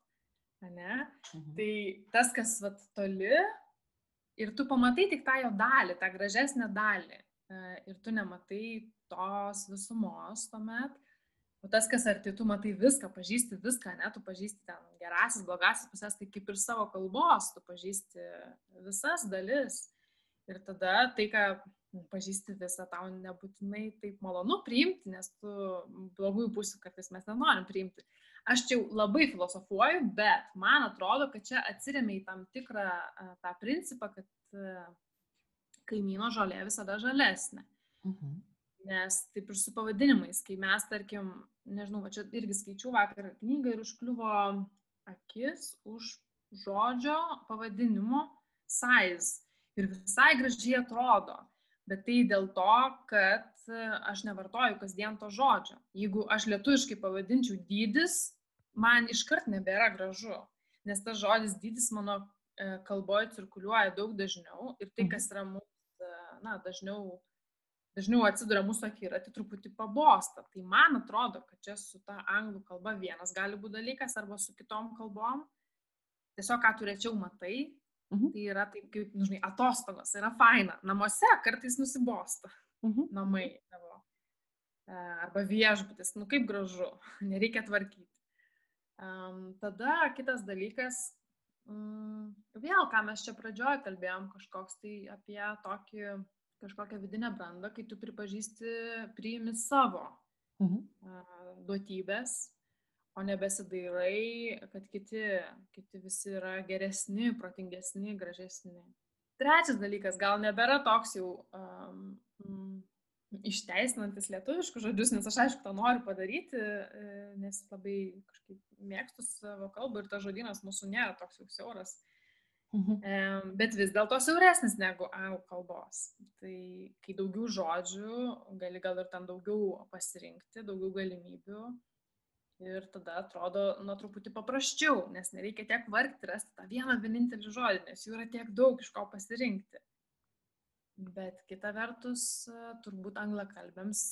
ne? Mhm. Tai tas, kas vat toli ir tu pamatai tik tą jo dalį, tą gražesnę dalį e, ir tu nematai tos visumos tuomet. O tas, kas arti, tu matai viską, pažįsti viską, ne, tu pažįsti ten gerasis, blogasis pusės, tai kaip ir savo kalbos, tu pažįsti visas dalis. Ir tada tai, ką pažįsti visą, tau nebūtinai taip malonu priimti, nes tu blogųjų pusių kartais mes nenorim priimti. Aš čia labai filosofuoju, bet man atrodo, kad čia atsiriamė į tam tikrą tą principą, kad kaimyno žolė visada žalesnė. Mhm. Nes taip ir su pavadinimais, kai mes, tarkim, nežinau, va čia irgi skaičiau vakar knygą ir užkliuvo akis už žodžio pavadinimo size. Ir visai gražiai atrodo. Bet tai dėl to, kad aš nevartoju kasdien to žodžio. Jeigu aš lietuviškai pavadinčiau dydis, man iškart nebėra gražu, nes tas žodis dydis mano e, kalboje cirkuliuoja daug dažniau ir tai, kas mhm. yra mums, e, na, dažniau, dažniau atsiduria mūsų akiratį, truputį pabosta. Tai man atrodo, kad čia su ta anglų kalba vienas gali būti dalykas arba su kitom kalbom. Tiesiog, ką tu rečiau matai, mhm. tai yra taip, kaip, nu, žinai, atostogos, yra faina. Namuose kartais nusibosta. Mhm. Namai tavo. E, arba viešbutis, nu kaip gražu, [LAUGHS] nereikia tvarkyti. Um, tada kitas dalykas, um, vėl ką mes čia pradžioje kalbėjom, kažkoks tai apie tokį, kažkokią vidinę brandą, kai tu pripažįsti, priimi savo mhm. duotybės, o nebesidairai, kad kiti, kiti visi yra geresni, protingesni, gražesni. Trečias dalykas, gal nebėra toks jau um, išteisinantis lietuviškus žodžius, nes aš aišku tą noriu padaryti, e, nes labai kažkaip mėgstu savo kalbą ir tas žodynas mūsų nėra toks jau siauras, mhm. bet vis dėlto siauresnis negu anglų kalbos. Tai kai daugiau žodžių, gali gal ir ten daugiau pasirinkti, daugiau galimybių. Ir tada atrodo, nu, truputį paprasčiau, nes nereikia tiek vargti rasti tą vieną vienintelį žodį, nes jų yra tiek daug iš ko pasirinkti. Bet kita vertus, turbūt anglakalbėms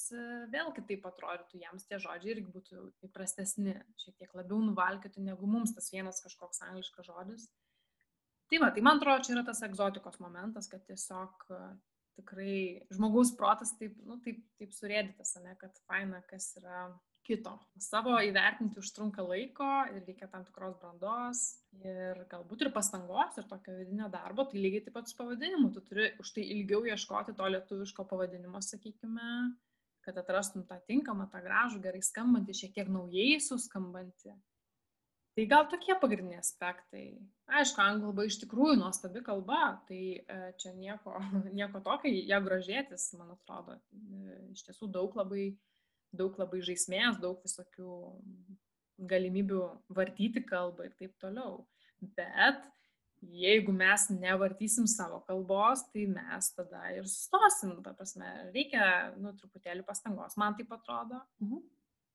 vėl kitaip atrodytų, jiems tie žodžiai irgi būtų įprastesni, šiek tiek labiau nuvalkyti negu mums tas vienas kažkoks angliškas žodis. Tai va, tai man atrodo, čia yra tas egzotikos momentas, kad tiesiog tikrai žmogaus protas taip, nu, taip, taip surėdytas, ne, kad faina, kas yra kito. Savo įvertinti užtrunka laiko ir reikia tam tikros brandos ir galbūt ir pastangos ir tokio vidinio darbo, tai lygiai taip pat su pavadinimu. Tu turi už tai ilgiau ieškoti to lietuviško pavadinimo, sakykime, kad atrastum tą tinkamą, tą gražų, gerai skambantį, šiek tiek naujai suskambantį. Tai gal tokie pagrindiniai aspektai. Aišku, anglų kalba iš tikrųjų nuostabi kalba, tai e, čia nieko, [LAUGHS] nieko tokio, ją grožėtis, man atrodo. E, iš tiesų daug labai daug labai žaismės, daug visokių galimybių vartyti kalbą ir taip toliau. Bet jeigu mes nevartysim savo kalbos, tai mes tada ir sustosim. Ta prasme, reikia, nu, truputėlį pastangos, man taip atrodo. Mhm.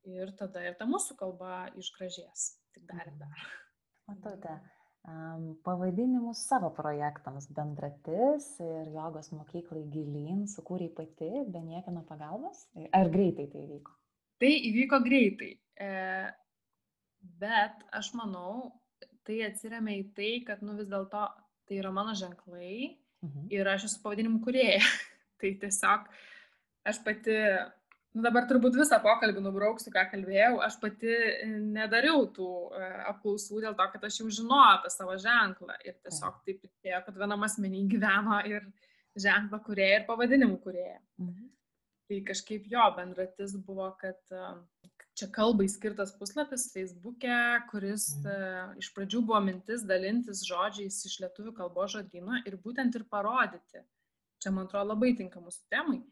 Ir tada ir ta mūsų kalba išgražės. Tik dar ir dar. [LAUGHS] Matote, pavadinimus savo projektams bendratis ir jogos mokyklai gilyn sukūrei pati be niekieno pagalbos? Ar greitai tai įvyko? Tai įvyko greitai. E, bet aš manau, tai atsiriamė į tai, kad nu vis dėlto tai yra mano ženklai mhm. ir aš esu pavadinimų kurieja. [LAUGHS] tai tiesiog aš pati Nu, dabar turbūt visą pokalbį nubrauksiu, ką kalbėjau. Aš pati e, nedariau tų e, apklausų dėl to, kad aš jau žinojau apie savo ženklą. Ir tiesiog taip įtėjo, kad vienam asmeniai gyveno ir ženklą kurieja, ir pavadinimų kurieja. Mhm. Tai kažkaip jo bendratis buvo, kad e, čia kalbai skirtas puslapis Facebook'e, kuris mhm. iš pradžių buvo mintis dalintis žodžiais iš lietuvių kalbos žodino ir būtent ir parodyti. Čia, man atrodo, labai tinka mūsų temai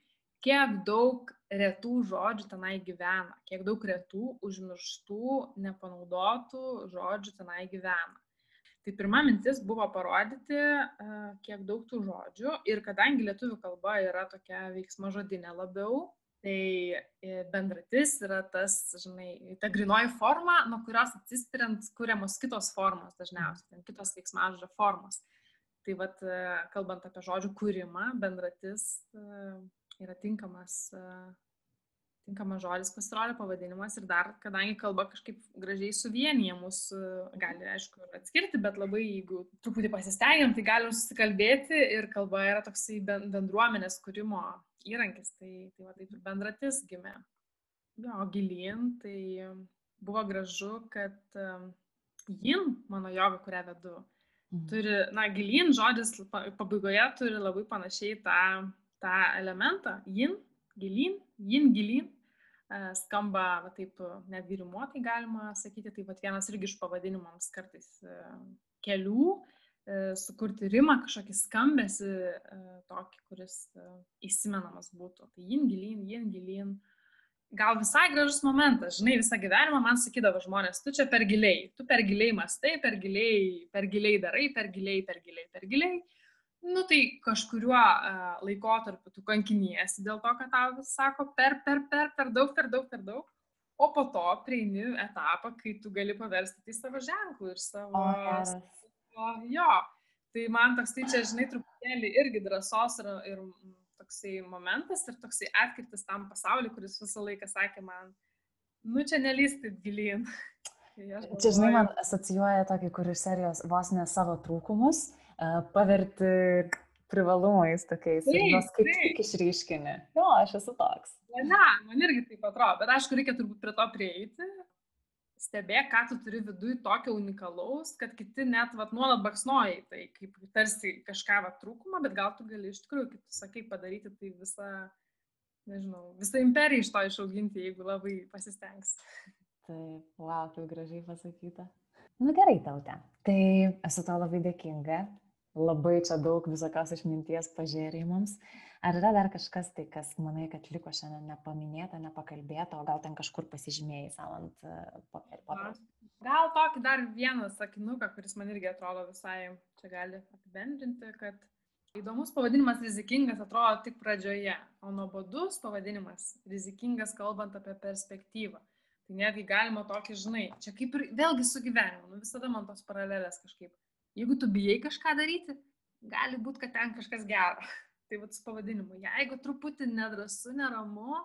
kiek daug retų žodžių tenai gyvena, kiek daug retų, užmirštų, nepanaudotų žodžių tenai gyvena. Tai pirma mintis buvo parodyti, kiek daug tų žodžių ir kadangi lietuvių kalba yra tokia veiksmo žodinė labiau, tai e, bendratis yra tas, žinai, ta grinoji forma, nuo kurios atsispiriant kuriamos kitos formos dažniausiai, kitos veiksmažodžio formos. Tai vad, e, kalbant apie žodžių kūrimą, bendratis e, yra tinkamas tinkamas žodis pasirodė pavadinimas ir dar, kadangi kalba kažkaip gražiai suvienyje mus, gali, aišku, atskirti, bet labai, jeigu truputį pasistengiam, tai galim susikalbėti ir kalba yra toksai bendruomenės kūrimo įrankis, tai, tai va taip ir bendratis gimė. Jo, gilin, tai buvo gražu, kad um, jin, mano joga, kurią vedu, mhm. turi, na, gilin žodis pabaigoje turi labai panašiai tą, tą elementą, jin, gilin, jin gilin, e, skamba va, taip netgi rimuotai galima sakyti, tai va vienas irgi iš pavadinimams kartais e, kelių, e, sukurti rimą, kažkokį skambesi tokį, kuris įsimenamas būtų. Tai jin gilin, jin gilin. Gal visai gražus momentas, žinai, visą gyvenimą man sakydavo žmonės, tu čia per giliai, tu per giliai mastai, per giliai, per giliai darai, per giliai, per giliai, per giliai. Per giliai nu tai kažkuriuo uh, laikotarpiu tu kankiniesi dėl to, kad tau vis sako per, per, per, per daug, per daug, per daug. O po to prieini etapą, kai tu gali paversti tai savo ženklų ir savo... O, jo, tai man toks tai čia, žinai, truputėlį irgi drąsos ir, ir toksai momentas ir toksai atkirtis tam pasauliu, kuris visą laiką sakė man, nu čia nelystai taip gilin. [LAUGHS] Tai čia, žinai, man asocijuoja tokį, kur iš serijos vos ne savo trūkumus paverti privalumais tokiais juos kaip tik išryškini. Jo, aš esu toks. Ne, ne, man irgi taip atrodo, bet aišku, reikia turbūt prie to prieiti. Stebėk, ką tu turi viduje tokio unikalaus, kad kiti net vat, nuolat baksnoja į tai, kaip tarsi kažką vat, trūkumą, bet gal tu gali iš tikrųjų, kaip tu sakai, padaryti tai visą, nežinau, visą imperiją iš to išauginti, jeigu labai pasistengs. Taip, wow, kaip gražiai pasakyta. Na nu, gerai, taute. Tai esu tau labai dėkinga labai čia daug visokios išminties pažiūrėjai mums. Ar yra dar kažkas tai, kas manai, kad liko šiandien nepaminėta, nepakalbėta, o gal ten kažkur pasižymėjai savo ant e, popieriaus? Gal tokį dar vieną sakinuką, kuris man irgi atrodo visai čia gali apibendrinti, kad įdomus pavadinimas rizikingas atrodo tik pradžioje, o nuobodus pavadinimas rizikingas kalbant apie perspektyvą. Tai netgi galima tokį, žinai, čia kaip ir vėlgi su gyvenimu, nu, visada man tos paralelės kažkaip Jeigu tu bijai kažką daryti, gali būti, kad ten kažkas gero. [LAUGHS] Tai vad su pavadinimu. Jeigu truputį nedrasu, neramu,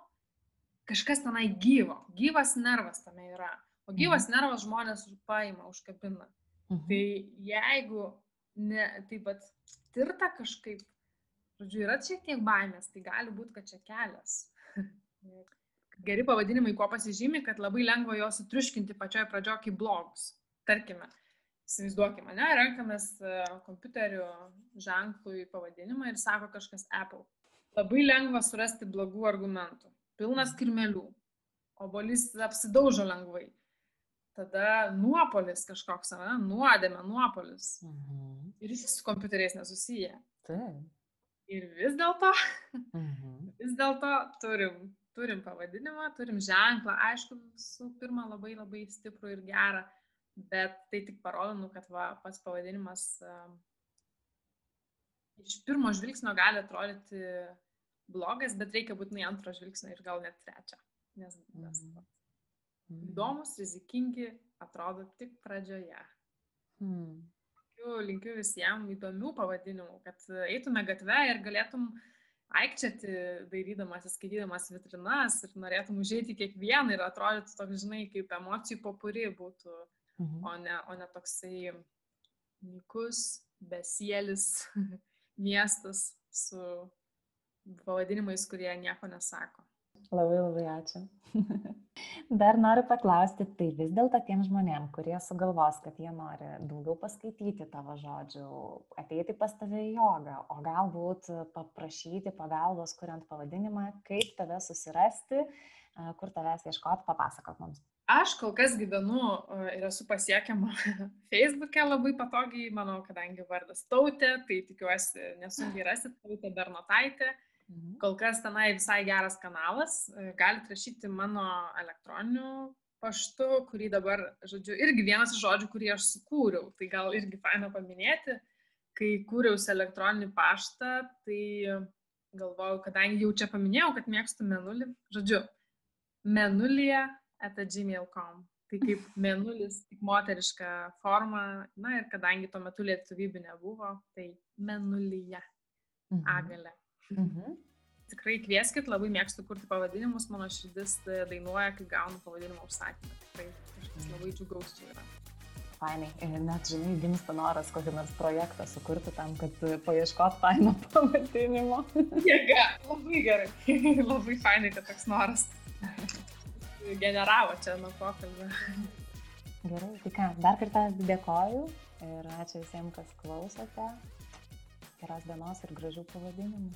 kažkas tenai gyvo. Gyvas nervas tame yra. O gyvas mhm. nervas žmonės paima, užkabina. Mhm. Tai jeigu ne, taip pat tirta kažkaip, žodžiu, yra šiek tiek baimės, tai gali būti, kad čia kelias. [LAUGHS] Geri pavadinimai kuo pasižymi, kad labai lengva juos sutriuškinti pačioje pradžioje kaip blogus. Tarkime, įsivaizduokime, ne, renkamės e, kompiuterių ženklui pavadinimą ir sako kažkas Apple. Labai lengva surasti blogų argumentų. Pilnas kirmelių. Obolys apsidaužo lengvai. Tada nuopolis kažkoks, ne, nuodėmė, nuopolis. Mhm. Ir jis su kompiuteriais nesusiję. Taip. Ir vis dėlto, mhm. [LAUGHS] vis dėlto turim, turim pavadinimą, turim ženklą, aišku, visų pirma, labai labai stiprų ir gerą bet tai tik parodo, nu, kad va, pats pavadinimas uh, iš pirmo žvilgsnio gali atrodyti blogas, bet reikia būtinai antro žvilgsnio ir gal net trečio. Nes, nes mm. įdomus, rizikingi atrodo tik pradžioje. Mm. Linkiu, linkiu visiems įdomių pavadinimų, kad eitume gatve ir galėtum aikčiati, dairydamasis, skaitydamas vitrinas ir norėtum užėti kiekvieną ir atrodytų toks, žinai, kaip emocijų popuri būtų mhm. o, ne, o ne toksai nykus, besielis [LAUGHS] miestas su pavadinimais, kurie nieko nesako. Labai labai ačiū. [LAUGHS] Dar noriu paklausti, tai vis dėlto tiem žmonėm, kurie sugalvos, kad jie nori daugiau paskaityti tavo žodžių, ateiti pas tave į jogą, o galbūt paprašyti pagalbos, kuriant pavadinimą, kaip tave susirasti, kur tavęs ieškoti, papasakok mums. Aš kol kas gyvenu ir esu pasiekiama [LAUGHS] Facebook'e labai patogiai, manau, kadangi vardas tautė, tai tikiuosi nesunkiai rasit [LAUGHS] tautė Bernotaitė. Mhm. Kol kas tenai visai geras kanalas, galite rašyti mano elektroniniu paštu, kurį dabar, žodžiu, irgi vienas iš žodžių, kurį aš sukūriau, tai gal irgi faina paminėti, kai kūriausi elektroninį paštą, tai galvojau, kadangi jau čia paminėjau, kad mėgstu menulį, žodžiu, menulyje etagmail.com. Tai kaip [LAUGHS] menulis, tik moteriška forma, na ir kadangi tuo metu lietuvybių nebuvo, tai menulyje. Mhm. Agalė. Mhm tikrai kvieskit, labai mėgstu kurti pavadinimus, mano širdis dainuoja, kai gaunu pavadinimo užsakymą. Tikrai kažkas labai džiugaus čia yra. Fainai, ir net, žinai, gimsta noras kokį nors projektą sukurti tam, kad paieškot faino [LAUGHS] pavadinimo. Jėga, labai gerai, [LAUGHS] labai fainai, kad toks noras generavo čia nuo pokalbio. Gerai, tai ką, dar kartą dėkoju ir ačiū visiems, kas klausote. Geros dienos ir gražių pavadinimų.